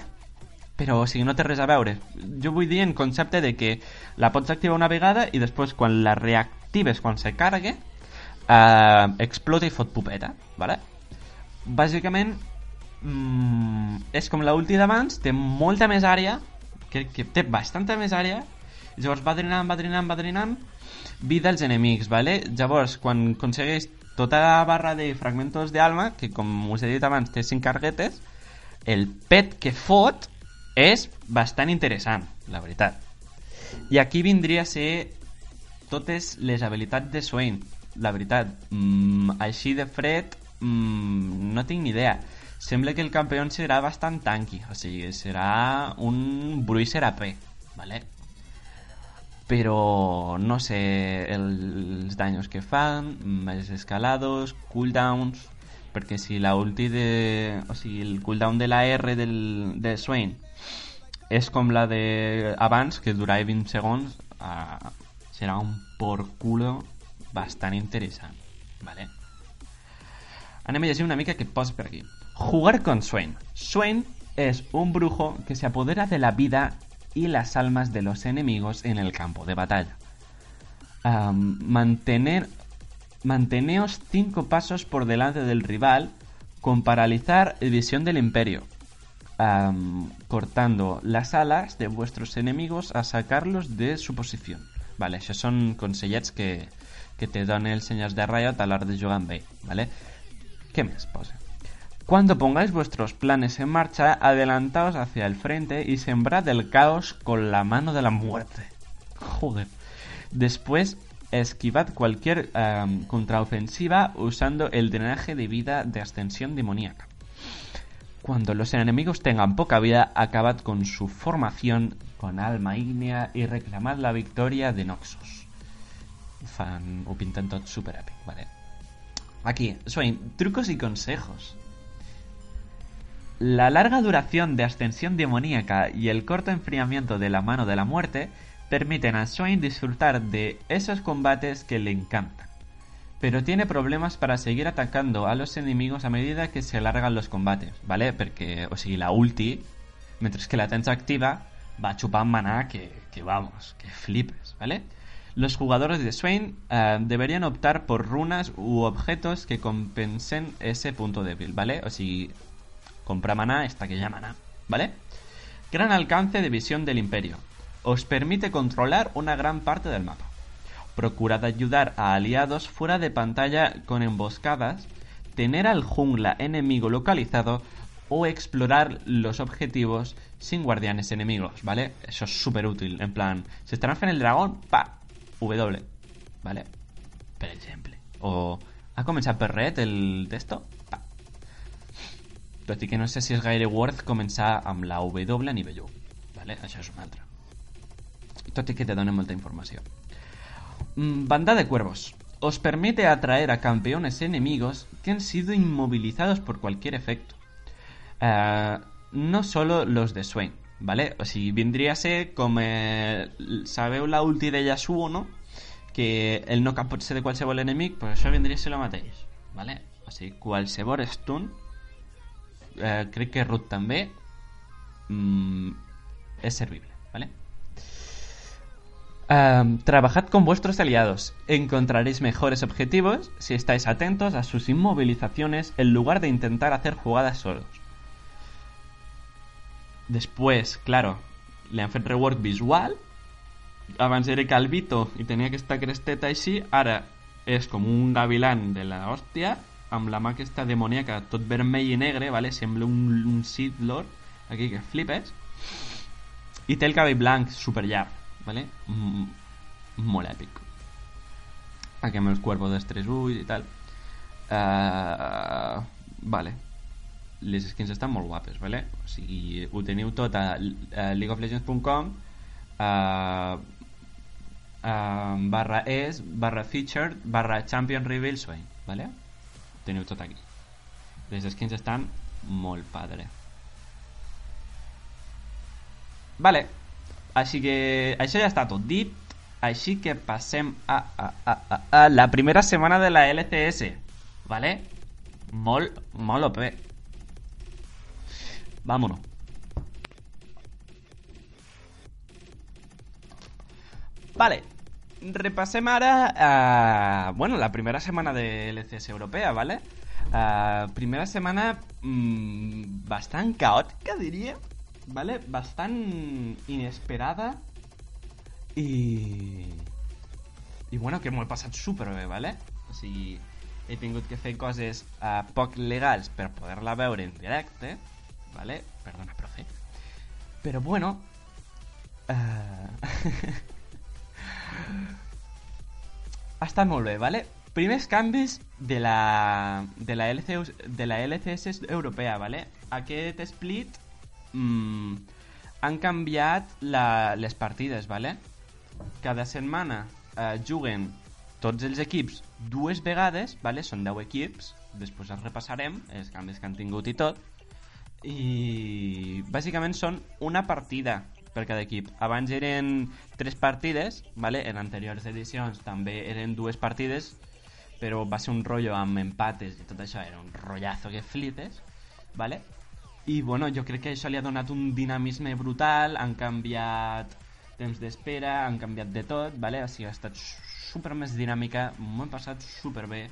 S2: Però, o sigui, no té res a veure. Jo vull dir en concepte de que la pots activar una vegada i després, quan la reactives, quan se carregue, eh, explota i fot pupeta, ¿vale? Bàsicament, mm, és com l'ulti d'abans, té molta més àrea, que, que té bastanta més àrea, llavors va drenant, va drenant, va drenant vida als enemics, ¿vale? Llavors, quan aconsegueix tota la barra de fragmentos d'alma, que com us he dit abans té 5 carguetes, el pet que fot és bastant interessant, la veritat. I aquí vindria a ser totes les habilitats de Swain, la veritat. Mm, així de fred, mm, no tinc ni idea. Sembla que el campió serà bastant tanky, o sigui, serà un Bruiser AP, ¿vale? Però no sé el, els daños que fan, més escalados, cooldowns, perquè si la ulti de... O sigui, el cooldown de la R del, de Swain és com la de abans, que durava 20 segons, uh, serà un por culo bastant interessant, ¿vale? Anem a llegir una mica que posa per aquí. Jugar con Swain. Swain es un brujo que se apodera de la vida y las almas de los enemigos en el campo de batalla. Am, mantener, manteneos cinco pasos por delante del rival con paralizar visión del imperio, cortando las alas de vuestros enemigos a sacarlos de su posición. Vale, això són consellets que, que te dona el senyors de Riot a l'hora de jugar ell, vale? ¿Qué más pose? Cuando pongáis vuestros planes en marcha, adelantaos hacia el frente y sembrad el caos con la mano de la muerte. (laughs) Joder. Después, esquivad cualquier em, contraofensiva usando el drenaje de vida de ascensión demoníaca. Cuando los enemigos tengan poca vida, acabad con su formación con alma ígnea y reclamad la victoria de Noxus. Fan, ho pinten tot super èpic, vale. Aquí, Swain, trucos y consejos. La larga duración de ascensión demoníaca y el corto enfriamiento de la mano de la muerte permiten a Swain disfrutar de esos combates que le encantan. Pero tiene problemas para seguir atacando a los enemigos a medida que se alargan los combates, ¿vale? Porque, o sigui, la ulti, mientras que la tens activa, va chupant maná que, que vamos, que flipes, ¿vale? Los jugadores de Swain eh, deberían optar por runas u objetos que compensen ese punto débil, ¿vale? O sigui, compra maná esta que ya maná, ¿vale? Gran alcance de visión del imperio. Os permite controlar una gran parte del mapa. Procurad ayudar a aliados fuera de pantalla con emboscadas, tener al jungla enemigo localizado o explorar los objetivos sin guardianes enemigos, ¿vale? Eso es súper útil, en plan, se estarán fent el dragón, pa, W, ¿vale? Per exemple. O ha començat per red el texto. Tot i que no sé si és gaire worth començar amb la W a nivell 1, ¿vale? Això és un altre. Tot que te dona molta informació. Mm, Banda de cuervos. Os permite atraer a campeones enemigos que han sido inmovilizados por cualquier efecto. Eh, no solo los de Swain, ¿vale? O sigui, vindria a ser com... Eh, sabeu la ulti de Yasuo, no? Que el knock pot ser de qualsevol enemic, però això vindria a ser el mateix, ¿vale? O sigui, qualsevol stun, eh, crec que Root també, mm, és servible, ¿vale? Um, trabajad con vuestros aliados. Encontraréis mejores objetivos si estáis atentos a sus inmovilizaciones en lugar de intentar hacer jugadas solos. Después, claro, le han fet rework visual. Abans era calvito i tenia aquesta cresteta així. Ara és com un gavilan de la hòstia amb la mà aquesta demoníaca tot vermell i negre, vale? sembla un, un Sith Lord aquí que flipes i té el cabell blanc super llarg vale? Mm, molt èpic aquí amb els cuervos dels tres ulls i tal uh, vale les skins estan molt guapes vale? o sigui, ho teniu tot a, a leagueoflegends.com uh, uh, barra es barra featured barra champion reveal Swain vale? Teniu tot aquí les skins estan molt padre Vale, així que això ja està tot dit. Així que passem a la primera setmana de la LCS. Vale? Molt, molt OP. Vámonos. Vale. Repassem ara... Uh, bueno, la primera setmana de LCS europea, ¿vale? Primera setmana mm, bastant caòtica, diria. ¿vale? Bastant inesperada i... I bueno, que m'ho he passat superbé, ¿vale? O sigui, he que fer coses uh, poc legals per poder-la veure en directe, ¿vale? Perdona, profe. Però bueno... Uh... (laughs) ha estat molt bé, ¿vale? Primers canvis de la, de la, LC, de la LCS europea, ¿vale? Aquest split mm, han canviat la, les partides, ¿vale? Cada setmana eh, juguen tots els equips dues vegades, ¿vale? Són 10 equips, després els repassarem, els canvis que han tingut i tot, i bàsicament són una partida per cada equip. Abans eren tres partides, ¿vale? en anteriors edicions també eren dues partides, però va ser un rotllo amb empates i tot això, era un rotllazo que flipes, ¿vale? I bueno, jo crec que això li ha donat un dinamisme brutal, han canviat temps d'espera, han canviat de tot, ¿vale? o sigui, ha estat super més dinàmica, m'ho hem passat super bé,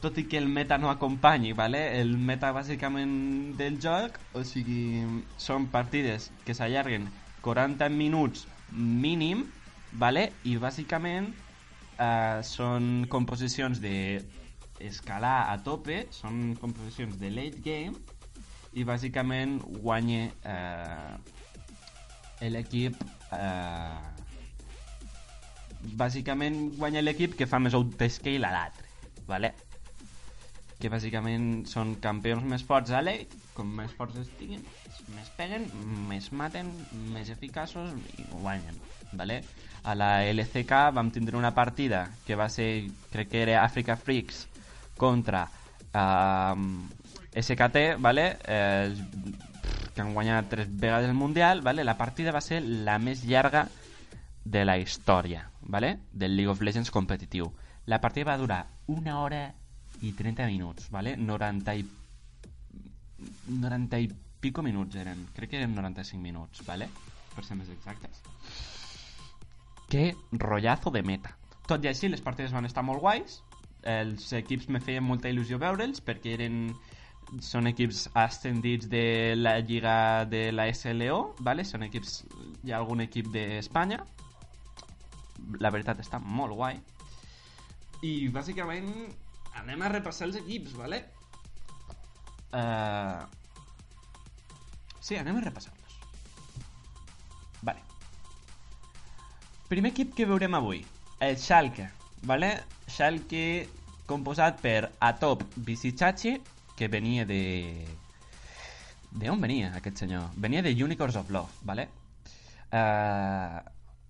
S2: tot i que el meta no acompanyi, ¿vale? el meta bàsicament del joc, o sigui, són partides que s'allarguen 40 minuts mínim, ¿vale? i bàsicament eh, són composicions de escalar a tope, són composicions de late game, i bàsicament guanya eh, l'equip eh, bàsicament guanya l'equip que fa més outscale a l'altre vale? Que bàsicament són campions més forts a late com més forts estiguin més peguen, més maten més eficaços i guanyen vale? a la LCK vam tindre una partida que va ser crec que era Africa Freaks contra eh, SKT, ¿vale? Eh, que han guanyat tres vegades el Mundial, ¿vale? La partida va ser la més llarga de la història, ¿vale? Del League of Legends competitiu. La partida va durar una hora i 30 minuts, ¿vale? 90 i... 90 i pico minuts eren. Crec que eren 95 minuts, ¿vale? Per ser més exactes. Que rotllazo de meta. Tot i així, les partides van estar molt guais. Els equips me feien molta il·lusió veure'ls perquè eren són equips ascendits de la lliga de la SLO, ¿vale? són equips, hi ha algun equip d'Espanya, la veritat està molt guai, i bàsicament anem a repassar els equips, ¿vale? Uh... Sí, anem a repassar-los. Vale. Primer equip que veurem avui, el Schalke, ¿vale? Schalke composat per Atop Bisichachi, que venia de... De on venia aquest senyor? Venia de Unicorns of Love, ¿vale? Uh,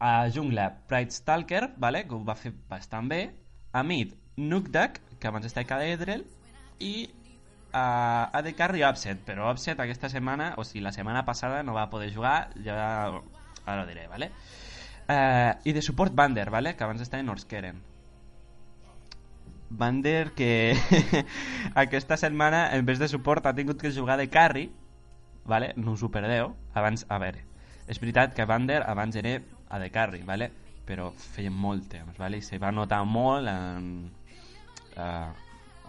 S2: a jungla Pride Stalker, ¿vale? que ho va fer bastant bé. A mid, Nukdak, que abans estava a Edrel. I uh, a de carry Upset, però Upset aquesta setmana, o sigui, la setmana passada no va poder jugar, ja ara ho diré, ¿vale? Uh, I de suport Bander, ¿vale? que abans estava en Orskeren. Bander que (laughs) aquesta setmana en vez de suport ha tingut que jugar de carry vale? no us ho perdeu abans, a veure, és veritat que Bander abans era a de carry vale? però feia molt temps vale? i se va notar molt en, uh,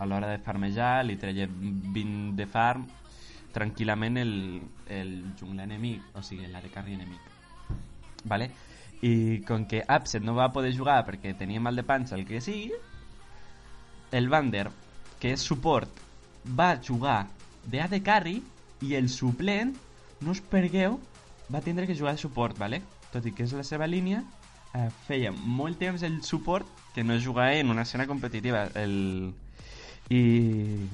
S2: a l'hora de farmejar li treia 20 de farm tranquil·lament el, el jungla enemic o sigui, la de carry enemic vale? i com que Upset no va poder jugar perquè tenia mal de panxa el que sigui el Vander, que és suport, va jugar de AD Carry i el suplent, no us pergueu, va tindre que jugar de suport, ¿vale? tot i que és la seva línia, eh, feia molt temps el suport que no jugava en una escena competitiva. El... I,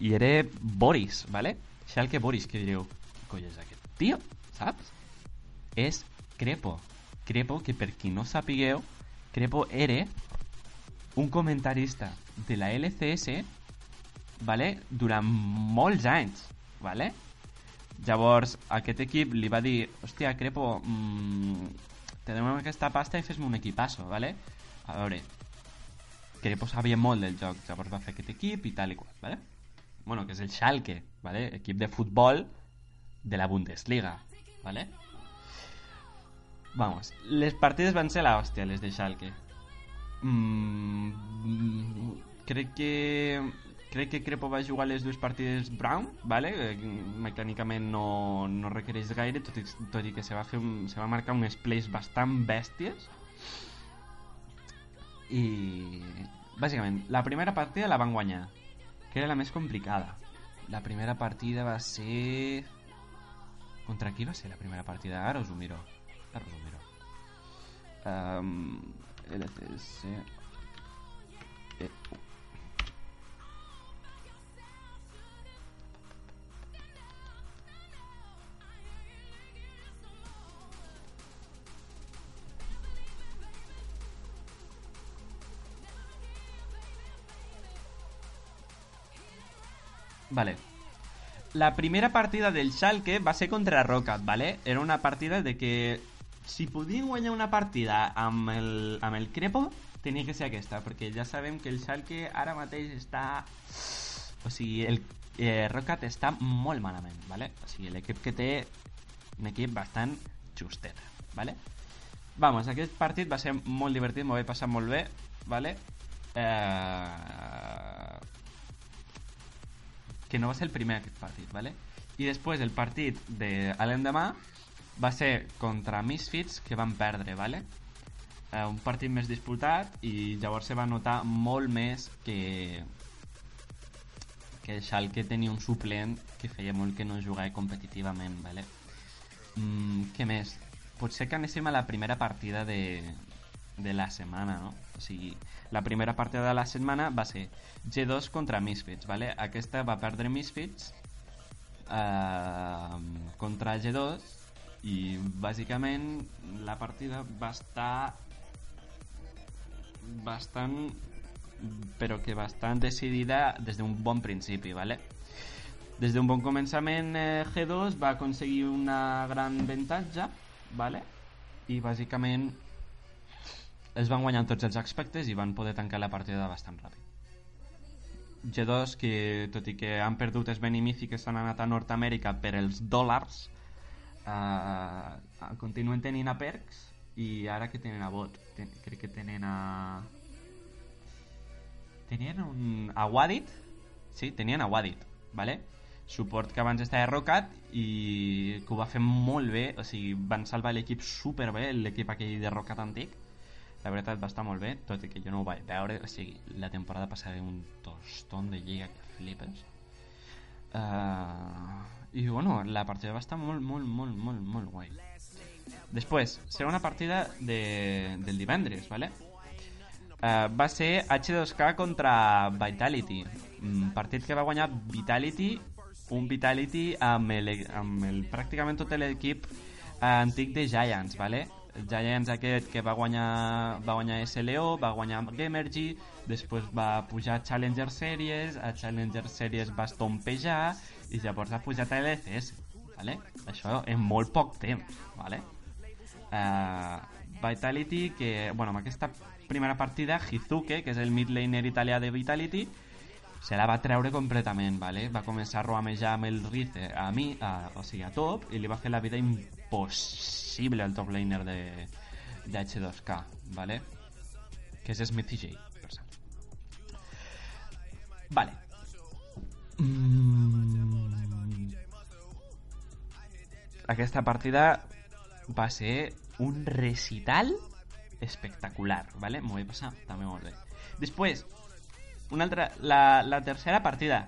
S2: I era Boris, ¿vale? Schalke Boris, que direu, coi és aquest tio, saps? És Crepo. Crepo, que per qui no sapigueu, Crepo era un comentarista de la LCS vale? durant molts anys vale? llavors aquest equip li va dir hòstia Crepo mmm, te donem aquesta pasta i fes-me un equipasso vale? a veure Crepo sabia molt del joc llavors va fer aquest equip i tal i qual vale? bueno, que és el Schalke vale? equip de futbol de la Bundesliga vale? vamos, les partides van ser la hòstia les de Schalke Mm, crec que crec que Crepo va jugar les dues partides Brown, vale? Eh, mecànicament no, no requereix gaire, tot i, que se va, fer se va marcar unes plays bastant bèsties. I bàsicament, la primera partida la van guanyar, que era la més complicada. La primera partida va ser... Contra qui va ser la primera partida? Ara us ho miro. Ara us eh, Vale. La primera partida del Schalke va ser contra Rocket, ¿vale? Era una partida de que si podien guanyar una partida amb el, amb el Crepo, tenia que ser aquesta, perquè ja sabem que el Schalke ara mateix està... O sigui, el eh, Rocat està molt ¿vale? O sigui, l'equip que té un equip bastant justet, ¿vale? Vamos, aquest partit va ser molt divertit, m'ho vaig passar molt bé, ¿vale? Eh... Que no va ser el primer aquest partit, ¿vale? I després el partit de l'endemà va ser contra Misfits que van perdre, ¿vale? Eh, un partit més disputat i llavors se va notar molt més que que Schalke tenia un suplent que feia molt que no jugava competitivament, ¿vale? Mm, què més? Potser que anéssim a la primera partida de, de la setmana, no? O sigui, la primera partida de la setmana va ser G2 contra Misfits, ¿vale? Aquesta va perdre Misfits eh, contra G2 i bàsicament la partida va estar bastant però que bastant decidida des d'un bon principi, ¿vale? Des d'un bon començament eh, G2 va aconseguir una gran avantatge, ¿vale? I bàsicament es van guanyar tots els aspectes i van poder tancar la partida bastant ràpid. G2, que tot i que han perdut els Benimici que s'han anat a Nord-Amèrica per els dòlars, eh, continuen tenint a Perks i ara que tenen a Bot, ten, crec que tenen a... Tenien un... a Wadit? Sí, tenien a Wadit, ¿vale? Suport que abans estava Rocat i que ho va fer molt bé, o sigui, van salvar l'equip superbé, l'equip aquell de Rocat antic. La veritat va estar molt bé, tot i que jo no ho vaig veure, o sigui, la temporada passada un tostón de lliga que flipes. Uh, I bueno, la partida va estar molt, molt, molt, molt, molt guai. Després, segona partida de, del divendres, ¿vale? Uh, va ser H2K contra Vitality. Un partit que va guanyar Vitality, un Vitality amb, el, amb el, pràcticament tot l'equip uh, antic de Giants, ¿vale? Giants aquest que va guanyar, va guanyar SLO, va guanyar Gamergy, després va pujar a Challenger Series, a Challenger Series va estompejar i llavors ha pujat a LCS, ¿vale? Això en molt poc temps, ¿vale? Uh, Vitality, que, bueno, amb aquesta primera partida, Hizuke, que és el mid laner italià de Vitality, se la va treure completament, ¿vale? va començar a roamejar amb el Rize a mi, a, o sigui, a top, i li va fer la vida impossible al top laner de, de H2K, ¿vale? que és Smithy J, per cert. Vale. Mm. Aquesta partida va ser un recital espectacular, ¿vale? M'ho vaig passar també molt bé. Després, una altra, la, la tercera partida.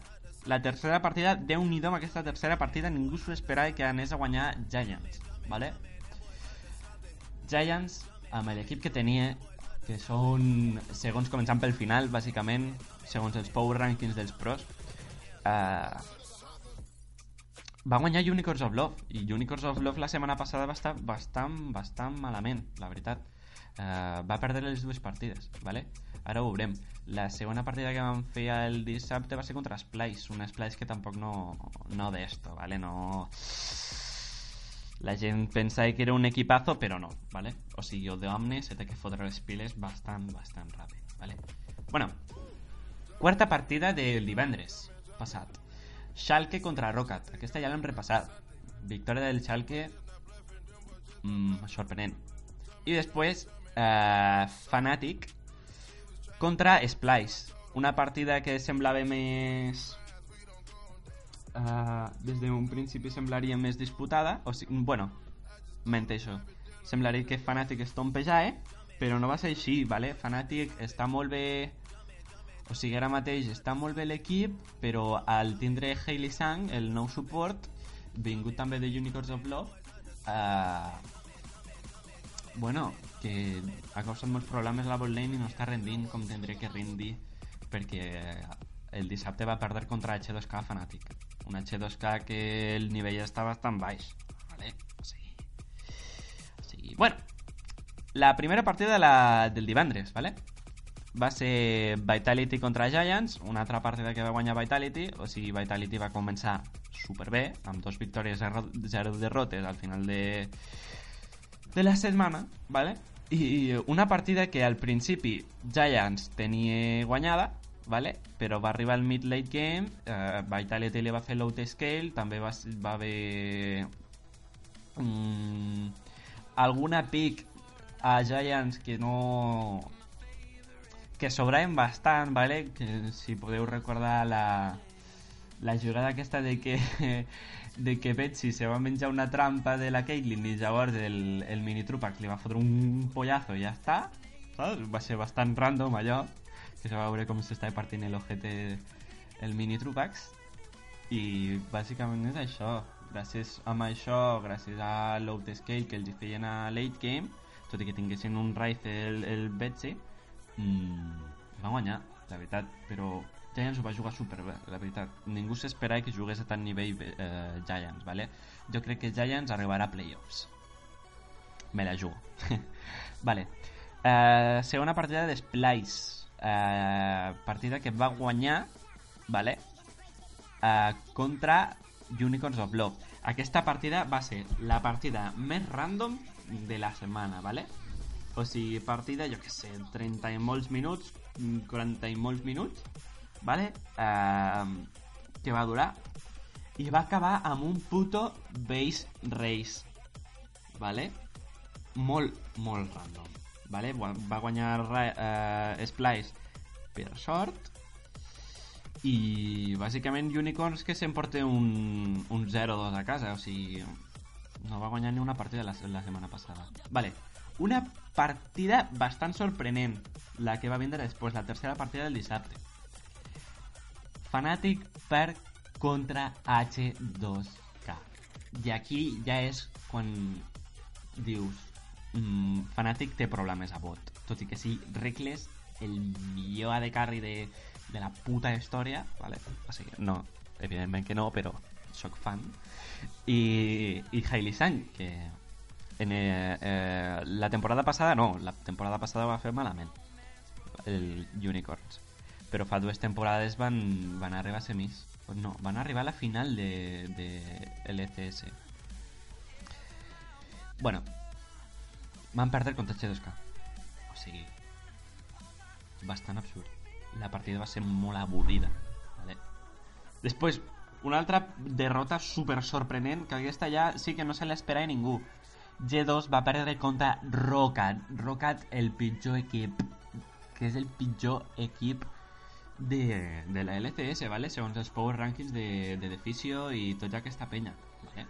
S2: La tercera partida, déu nhi amb aquesta tercera partida, ningú s'ho esperava que anés a Giants, ¿vale? Giants, amb l'equip que tenia, que són, segons començant pel final, bàsicament, segons els power rankings dels pros, eh, va guanyar Unicorns of Love i Unicorns of Love la setmana passada va estar bastant, bastant malament, la veritat uh, va perdre les dues partides ¿vale? ara ho veurem la segona partida que vam fer el dissabte va ser contra Splice una Splice que tampoc no, no d'esto ¿vale? no la gent pensa que era un equipazo però no, ¿vale? o sigui, el d'Omne se que fotre les piles bastant, bastant ràpid ¿vale? bueno, quarta partida del divendres passat Schalke contra Rocat. Aquesta ja l'hem repassat. Victòria del Schalke mm, sorprenent. I després eh, Fnatic contra Splice. Una partida que semblava més... Eh, des d'un principi semblaria més disputada. O sigui, bueno, menteixo. Semblaria que Fnatic es tompejava, eh? però no va ser així, ¿vale? Fnatic està molt bé o sigui, ara mateix està molt bé l'equip, però al tindre Hailey Sang, el nou suport, vingut també de Unicorns of Love, eh, bueno, que ha causat molts problemes la botlane i no està rendint com tindré que rendir perquè el dissabte va perdre contra H2K Fnatic. Un H2K que el nivell està bastant baix. Vale? O sigui... Bueno, la primera partida de la, del divendres, ¿vale? va ser Vitality contra Giants, una altra partida que va guanyar Vitality, o sigui, Vitality va començar superbé, amb dos victòries, zero derrotes al final de de la setmana, ¿vale? I una partida que al principi Giants tenia guanyada, ¿vale? però va arribar el mid-late game, eh, Vitality li va fer scale, també va, va haver mm, alguna pick a Giants que no que sobraven bastant, ¿vale? Que si podeu recordar la, la jugada aquesta de que (laughs) de que Betsy se va menjar una trampa de la Caitlyn i llavors el, el mini Trupac li va fotre un pollazo i ja està saps? va ser bastant random allò que se va veure com s'estava partint l'ojete el mini Trupax i bàsicament és això gràcies a això, gràcies a l'out scale que els feien a late game tot i que tinguessin un rifle el, el Betsy mmm, va guanyar la veritat, però Giants ho va jugar superbé, la veritat. Ningú s'esperava que jugués a tant nivell eh, Giants, ¿vale? Jo crec que Giants arribarà a playoffs. Me la jugo. (laughs) vale. Eh, segona partida de Splice. Eh, partida que va guanyar, ¿vale? Eh, contra Unicorns of Love. Aquesta partida va ser la partida més random de la setmana, ¿vale? O sigui, partida, jo que sé, 30 i molts minuts, 40 i molts minuts, ¿vale? Eh, que va durar i va acabar amb un puto base race, ¿vale? Molt, molt random, ¿vale? Va guanyar eh, Splice per sort i bàsicament Unicorns que s'emporta un, un 0-2 a casa, o sigui, no va guanyar ni una partida la, la setmana passada. Vale, una partida bastant sorprenent, la que va vindre després, la tercera partida del dissabte. Fnatic per contra H2K. I aquí ja és quan dius mmm, Fnatic té problemes a bot. Tot i que sí, Reckless, el millor AD carry de, de la puta història, vale? o sigui, no, evidentment que no, però sóc fan. I, i Hailey Sang, que en, eh, eh, la temporada passada no, la temporada passada va fer malament el Unicorns però fa dues temporades van, van arribar a semis no, van arribar a la final de, de l'ECS bueno van perdre contra H2K o sigui bastant absurd la partida va ser molt avorrida vale? després una altra derrota super sorprenent que aquesta ja sí que no se l'esperava ningú G2 va perdre contra Rocat. Rocat, el pitjor equip, que és el pitjor equip de, de la LCS, ¿vale? segons els Power Rankings de, de Deficio i tota aquesta penya. ¿vale?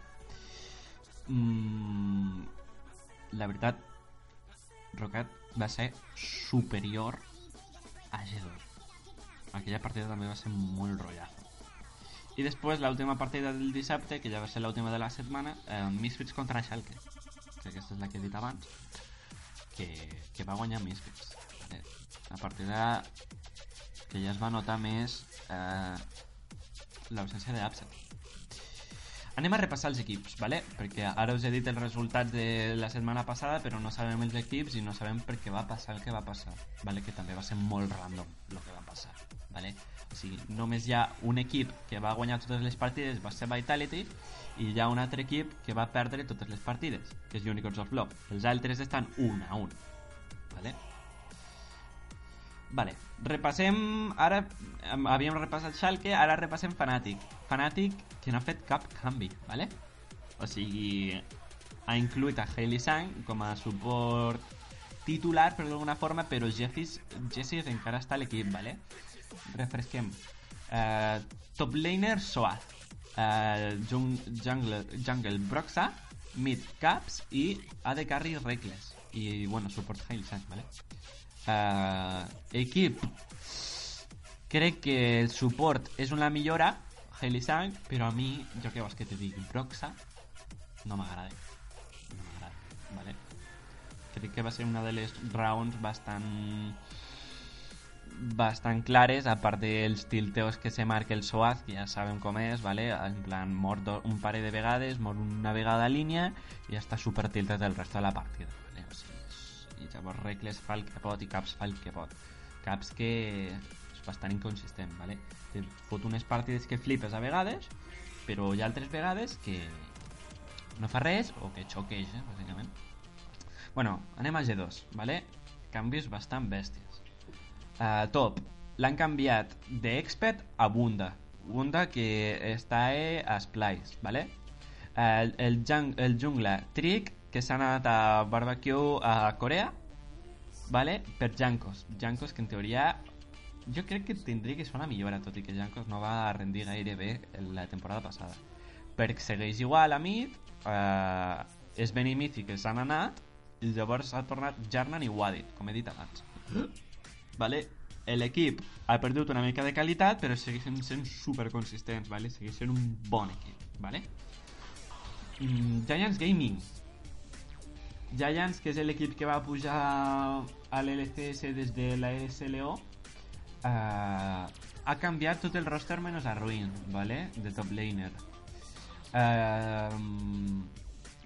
S2: Mm, la veritat, Rocat va ser superior a G2. Aquella partida també va ser molt rotllazo. I després, l'última partida del dissabte, que ja va ser l'última de la setmana, eh, Misfits contra Schalke que aquesta és la que he dit abans, que, que va guanyar Misfits. Eh, a partir de que ja es va notar més eh, l'ausència d'Upset. Anem a repassar els equips, ¿vale? perquè ara us he dit els resultats de la setmana passada, però no sabem els equips i no sabem per què va passar el que va passar, ¿vale? que també va ser molt random el que va passar. ¿vale? O sigui, només hi ha un equip que va guanyar totes les partides, va ser Vitality, i hi ha un altre equip que va perdre totes les partides, que és Unicorns of Love. Els altres estan un a un. Vale? Vale, repassem... Ara havíem repassat Schalke, ara repassem Fnatic. Fnatic que no ha fet cap canvi, vale? O sigui, ha incluït a Hailey Sang com a suport titular, per d'alguna forma, però Jessis, Jessis encara està a l'equip, vale? Refresquem. Uh, top laner, Soaz eh, Jungle, Jungle Broxa, Mid Caps i AD Carry Reckless. I, bueno, support Hailsang, ¿vale? Eh, equip. Crec que el support és una millora, Hailsang, però a mi, jo què vols que te digui, Broxa no m'agrada. No m'agrada, ¿vale? Crec que va ser una de les rounds bastant bastant clares, a part dels tilteos que se marca el Soaz, que ja sabem com és, ¿vale? en plan, mor un pare de vegades, mor una vegada a línia i està super el resto de la partida. I llavors Reckless fa el que pot i Caps fa el que pot. Caps que és bastant inconsistent, ¿vale? Te fot unes partides que flipes a vegades, però hi ha altres vegades que no fa res o que xoqueix, eh, bàsicament. Bueno, anem a G2, ¿vale? Canvis bastant bèsties. Uh, top, l'han canviat d'Expert a Bunda. Bunda que està eh, a Splice, ¿vale? Uh, el, el, el jungla Trick, que s'ha anat a Barbecue a Corea, ¿vale? Per Jankos. Jankos que en teoria jo crec que tindria que ser una millora, tot i que Jankos no va rendir gaire bé la temporada passada. Perquè segueix igual a mid, eh, és Ben i que s'han anat, i llavors ha tornat Jarnan i Wadid, com he dit abans. Vale? L'equip ha perdut una mica de qualitat, però segueixen sent super consistents, vale? segueix sent un bon equip. Vale? Mm, Giants Gaming, Giants, que és l'equip que va pujar a l'LCS des de la SLO, eh, ha canviat tot el roster menys a Ruin, ¿vale? de top laner. Eh,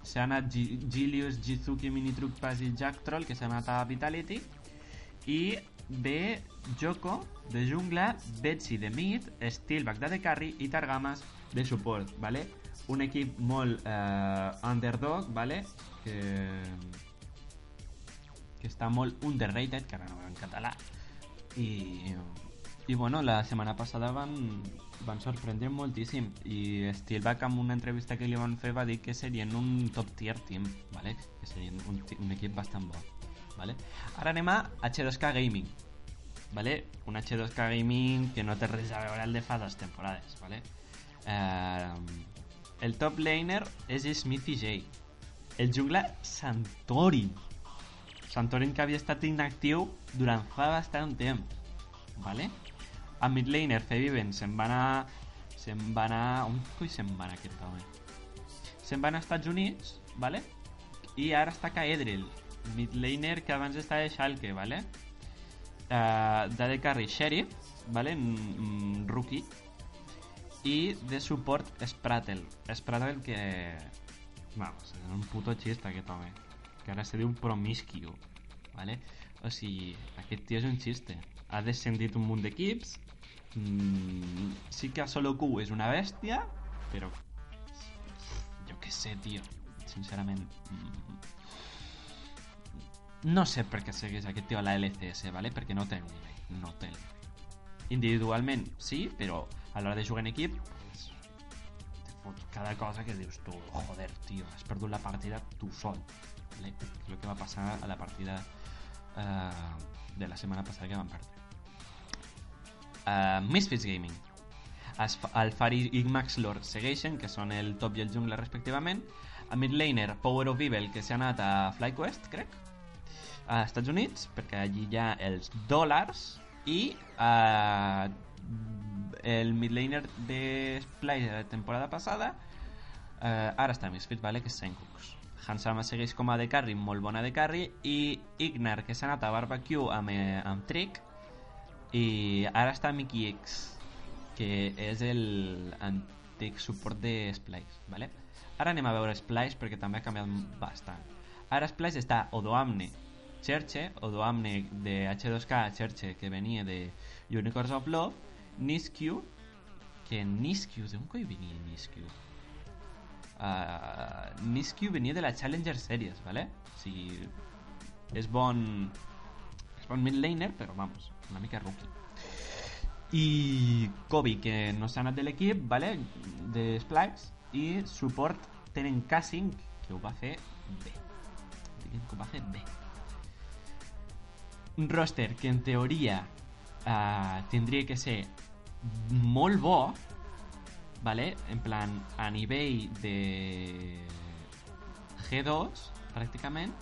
S2: s'ha anat G Gilius, Jizuki, Minitruc, Paz i Jack Troll, que s'ha anat a Vitality, i ve Joko de jungla, Betsy de mid, Steel Bagdad de carry i Targamas de support, ¿vale? Un equip molt eh, underdog, ¿vale? Que, que està molt underrated, que ara no en català, i, i bueno, la setmana passada van, van sorprendre moltíssim i Steelback amb una entrevista que li van fer va dir que serien un top tier team vale? que serien un, un equip bastant bo vale? ara anem a H2K Gaming vale? un H2K Gaming que no té res a veure el de fa dues temporades vale? eh, el top laner és Smithy J el jungla Santorin Santorin que havia estat inactiu durant fa bastant temps vale? a midlaner Feviven se'n va anar se'n va anar on coi se'n va anar aquest home se'n va anar als Estats Units vale? i ara està Caedrel midlaner que abans estava a Schalke vale? uh, de carry Sheriff vale? Mm, rookie i de suport Spratel. Spratel que vamos, és un puto xista aquest home que ara se diu promiscu vale? o sigui, aquest tio és un xiste ha descendit un munt d'equips. Mm, sí que a solo Q és una bèstia però jo què sé, tio. Sincerament mm, no sé per què segueix aquest tio a la LCS vale? perquè no nivell no té. El nivell individualment sí, però a l'hora de jugar en equip te fots cada cosa que dius tu, joder, tio, has perdut la partida tu sol. ¿vale? El que va passar a la partida eh, de la setmana passada que van perdre. Uh, Misfits Gaming. El Fari i Max Lord segueixen, que són el top i el jungla respectivament. A midlaner, Power of Evil, que s'ha anat a FlyQuest, crec, a Estats Units, perquè allí hi ha els dòlars, i uh, el midlaner de Splice de la temporada passada eh, ara està a Misfits, vale? que és Sencooks Hansama segueix com a de carry, molt bona de carry i Ignar, que s'ha anat a Barbecue amb, eh, amb Trick i ara està Mickey X que és el antic suport de Splice vale? ara anem a veure Splice perquè també ha canviat bastant ara Splice està Odoamne Cherche, Odoamne de H2K Cherche que venia de Unicorns of Love Niskyu que Niskyu, d'on coi venia Niskyu? Uh, Niskyu venia de la Challenger Series, ¿vale? O sigui, és bon és bon midlaner, però vamos, una mica rookie. I Kobe, que no s'ha anat de l'equip, ¿vale? De Splice, i support tenen K5, que va fer bé. Diguem que va fer bé. Un roster que en teoria uh, tindria que ser molt bo, ¿vale? En plan, a nivell de G2, pràcticament,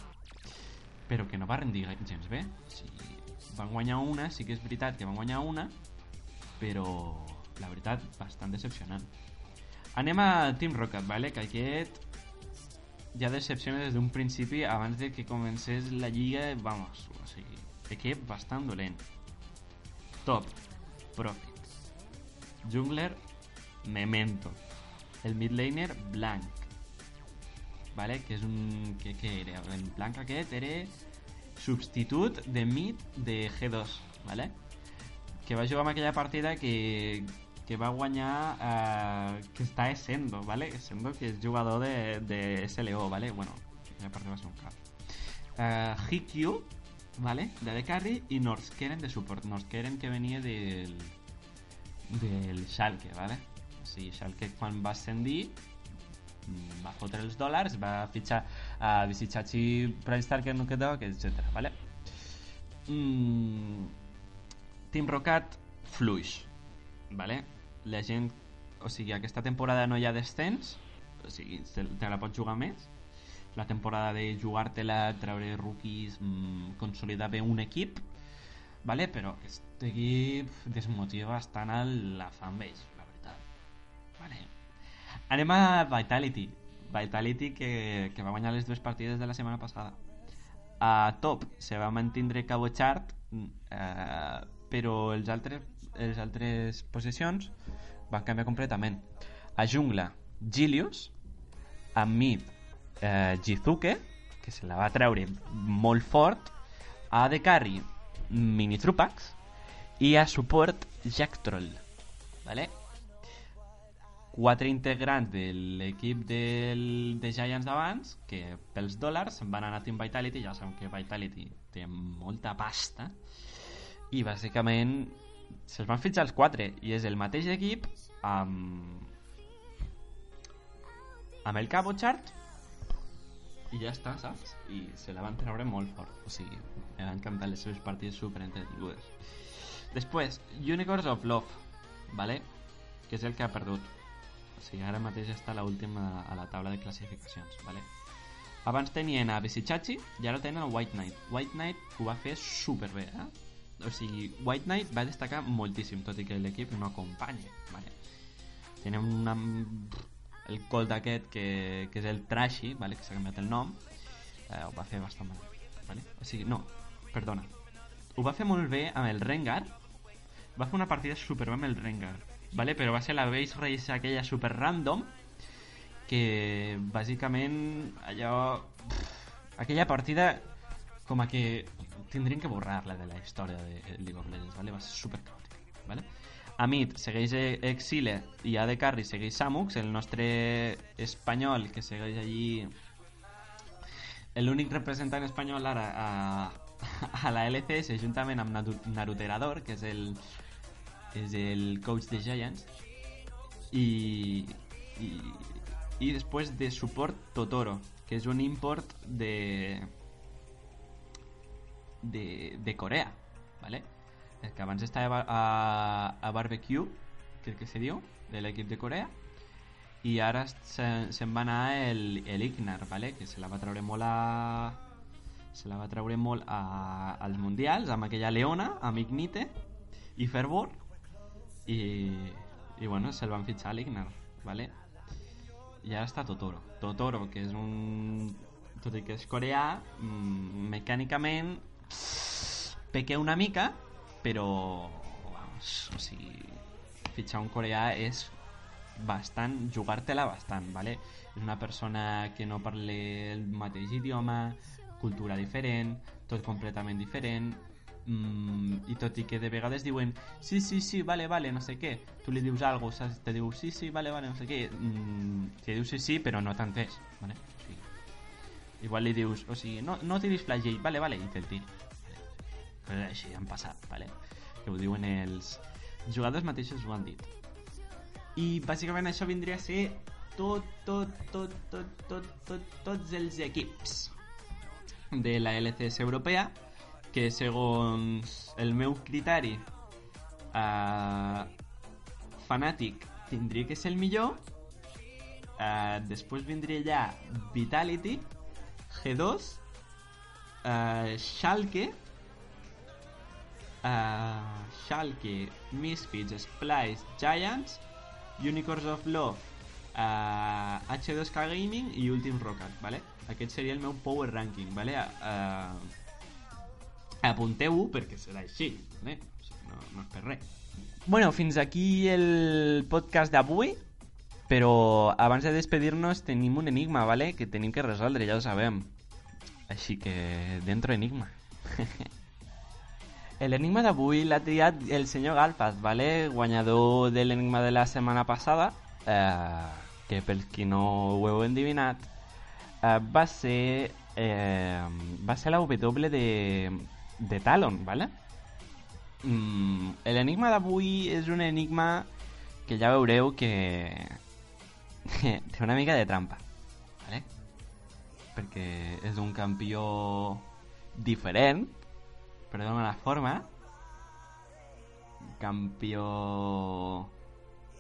S2: però que no va rendir gens bé. O sigui, van guanyar una, sí que és veritat que van guanyar una, però la veritat, bastant decepcionant. Anem a Team Rocket, ¿vale? Que aquest ja decepciona des d'un principi abans de que comencés la lliga, vamos, o sigui, equip bastant dolent. Top, Profit. Jungler, Memento. El midlaner, Blanc. Vale? Que és un... Que, que era? El Blanc aquest era substitut de mid de G2, vale? Que va jugar en aquella partida que, que va guanyar eh, que està Essendo, ¿vale? Essendo que és jugador de, de SLO, ¿vale? Bueno, aquella partida va ser un cap. eh, ¿vale? De Carry y Norskeren de support. Norskeren que venia del, del Schalke, ¿vale? Sigui, Schalke quan va ascendir mm, va fotre els dòlars, va fitxar a Visichachi, Price Starker, Nukedog, etc. ¿vale? Mm, Team Rocket fluix, ¿vale? La gent, o sigui, aquesta temporada no hi ha descens, o sigui, te la pots jugar més. La temporada de jugar-te-la, treure rookies, mm, consolidar bé un equip, ¿vale? però aquest equip desmotiva bastant el, la fanbase, la veritat. Vale. Anem a Vitality. Vitality que, que va guanyar les dues partides de la setmana passada. A top se va mantindre Cabo Chart, eh, però els altres, les altres posicions van canviar completament. A jungla, Gilius, a mid, eh, Jizuke, que se la va treure molt fort, a de carry, Mini Trupax, i a support, Jack Troll. ¿vale? quatre integrants de l'equip del, de Giants d'abans que pels dòlars van anar a Team Vitality ja sabem que Vitality té molta pasta i bàsicament se'ls van fitxar els quatre i és el mateix equip amb amb el Cabo Chart i ja està, saps? I se la van treure molt fort. O sigui, van encantar les seves partides super entretingudes. Després, Unicorns of Love, ¿vale? que és el que ha perdut. O sigui, ara mateix està a l'última a la taula de classificacions, ¿vale? Abans tenien a Visichachi i ara tenen el White Knight. White Knight ho va fer superbé, eh? O sigui, White Knight va destacar moltíssim, tot i que l'equip no acompanya, ¿vale? Tenen una... el colt aquest que, que és el Trashy, ¿vale? que s'ha canviat el nom, eh, ho va fer bastant malament, ¿vale? O sigui, no, perdona. Ho va fer molt bé amb el Rengar, va fer una partida super bé amb el Rengar, ¿vale? però va ser la base race aquella super random que bàsicament allò pff, aquella partida com a que tindrien que borrar-la de la història de League of Legends ¿vale? va ser super caòtica ¿vale? A mid segueix Exile i a de carry segueix Samux el nostre espanyol que segueix allí l'únic representant espanyol ara a, (laughs) a la LCS juntament amb Naru- Naruterador que és el el coach de Giants i, i, i després de suport Totoro que és un import de de, de Corea ¿vale? Eh, que abans estava a, a Barbecue crec que se diu de l'equip de Corea i ara se'n se va anar el, el Ignar ¿vale? que se la va treure molt a se la va treure molt a, als mundials amb aquella Leona, amb Ignite i Fervor i, i bueno, se'l van fitxar a l'Ignar ¿vale? i ara està Totoro Totoro, que és un tot i que és coreà mm, mecànicament pequé una mica però vamos, o sigui fitxar un coreà és bastant, jugar-te-la bastant, ¿vale? És una persona que no parla el mateix idioma, cultura diferent, tot completament diferent, mm, i tot i que de vegades diuen sí, sí, sí, vale, vale, no sé què, tu li dius alguna cosa, te diu sí, sí, vale, vale, no sé què, mm, te diu sí, sí, però no t'entès, ¿vale? O sigui, igual li dius, o sigui, no, no tiris flagell, vale, vale, i te'l tira. Coses així han passat, vale? Que ho diuen els jugadors mateixos ho han dit. I bàsicament això vindria a ser tot, tot, tot, tot, tot, tot, tots els equips de la LCS europea que segons el meu criteri eh, fanàtic tindria que ser el millor eh, després vindria ja Vitality G2 eh, Schalke eh, Schalke Misfits Splice Giants Unicorns of Love eh, H2K Gaming i Ultim Rocket ¿vale? aquest seria el meu power ranking ¿vale? Eh, apunteu-ho perquè serà així ¿vale? No, no és per res Bueno, fins aquí el podcast d'avui però abans de despedir-nos tenim un enigma, ¿vale? Que tenim que resoldre, ja ho sabem. Així que dentro enigma. (laughs) L'enigma d'avui l'ha triat el senyor Galfaz, ¿vale? Guanyador de l'enigma de la setmana passada, eh, que per qui no ho heu endivinat, eh, va ser... Eh, va ser la W de, de Talon, ¿vale? Mm, L'enigma d'avui és un enigma que ja veureu que (laughs) té una mica de trampa, ¿vale? perquè és un campió diferent, per d'alguna forma,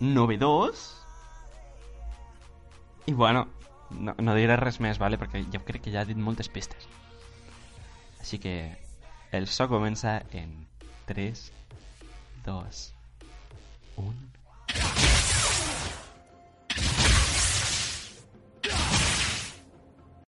S2: novedós, i bueno, no, no diré res més, vale? perquè jo crec que ja he dit moltes pistes. Així que el so comença en 3, 2, 1...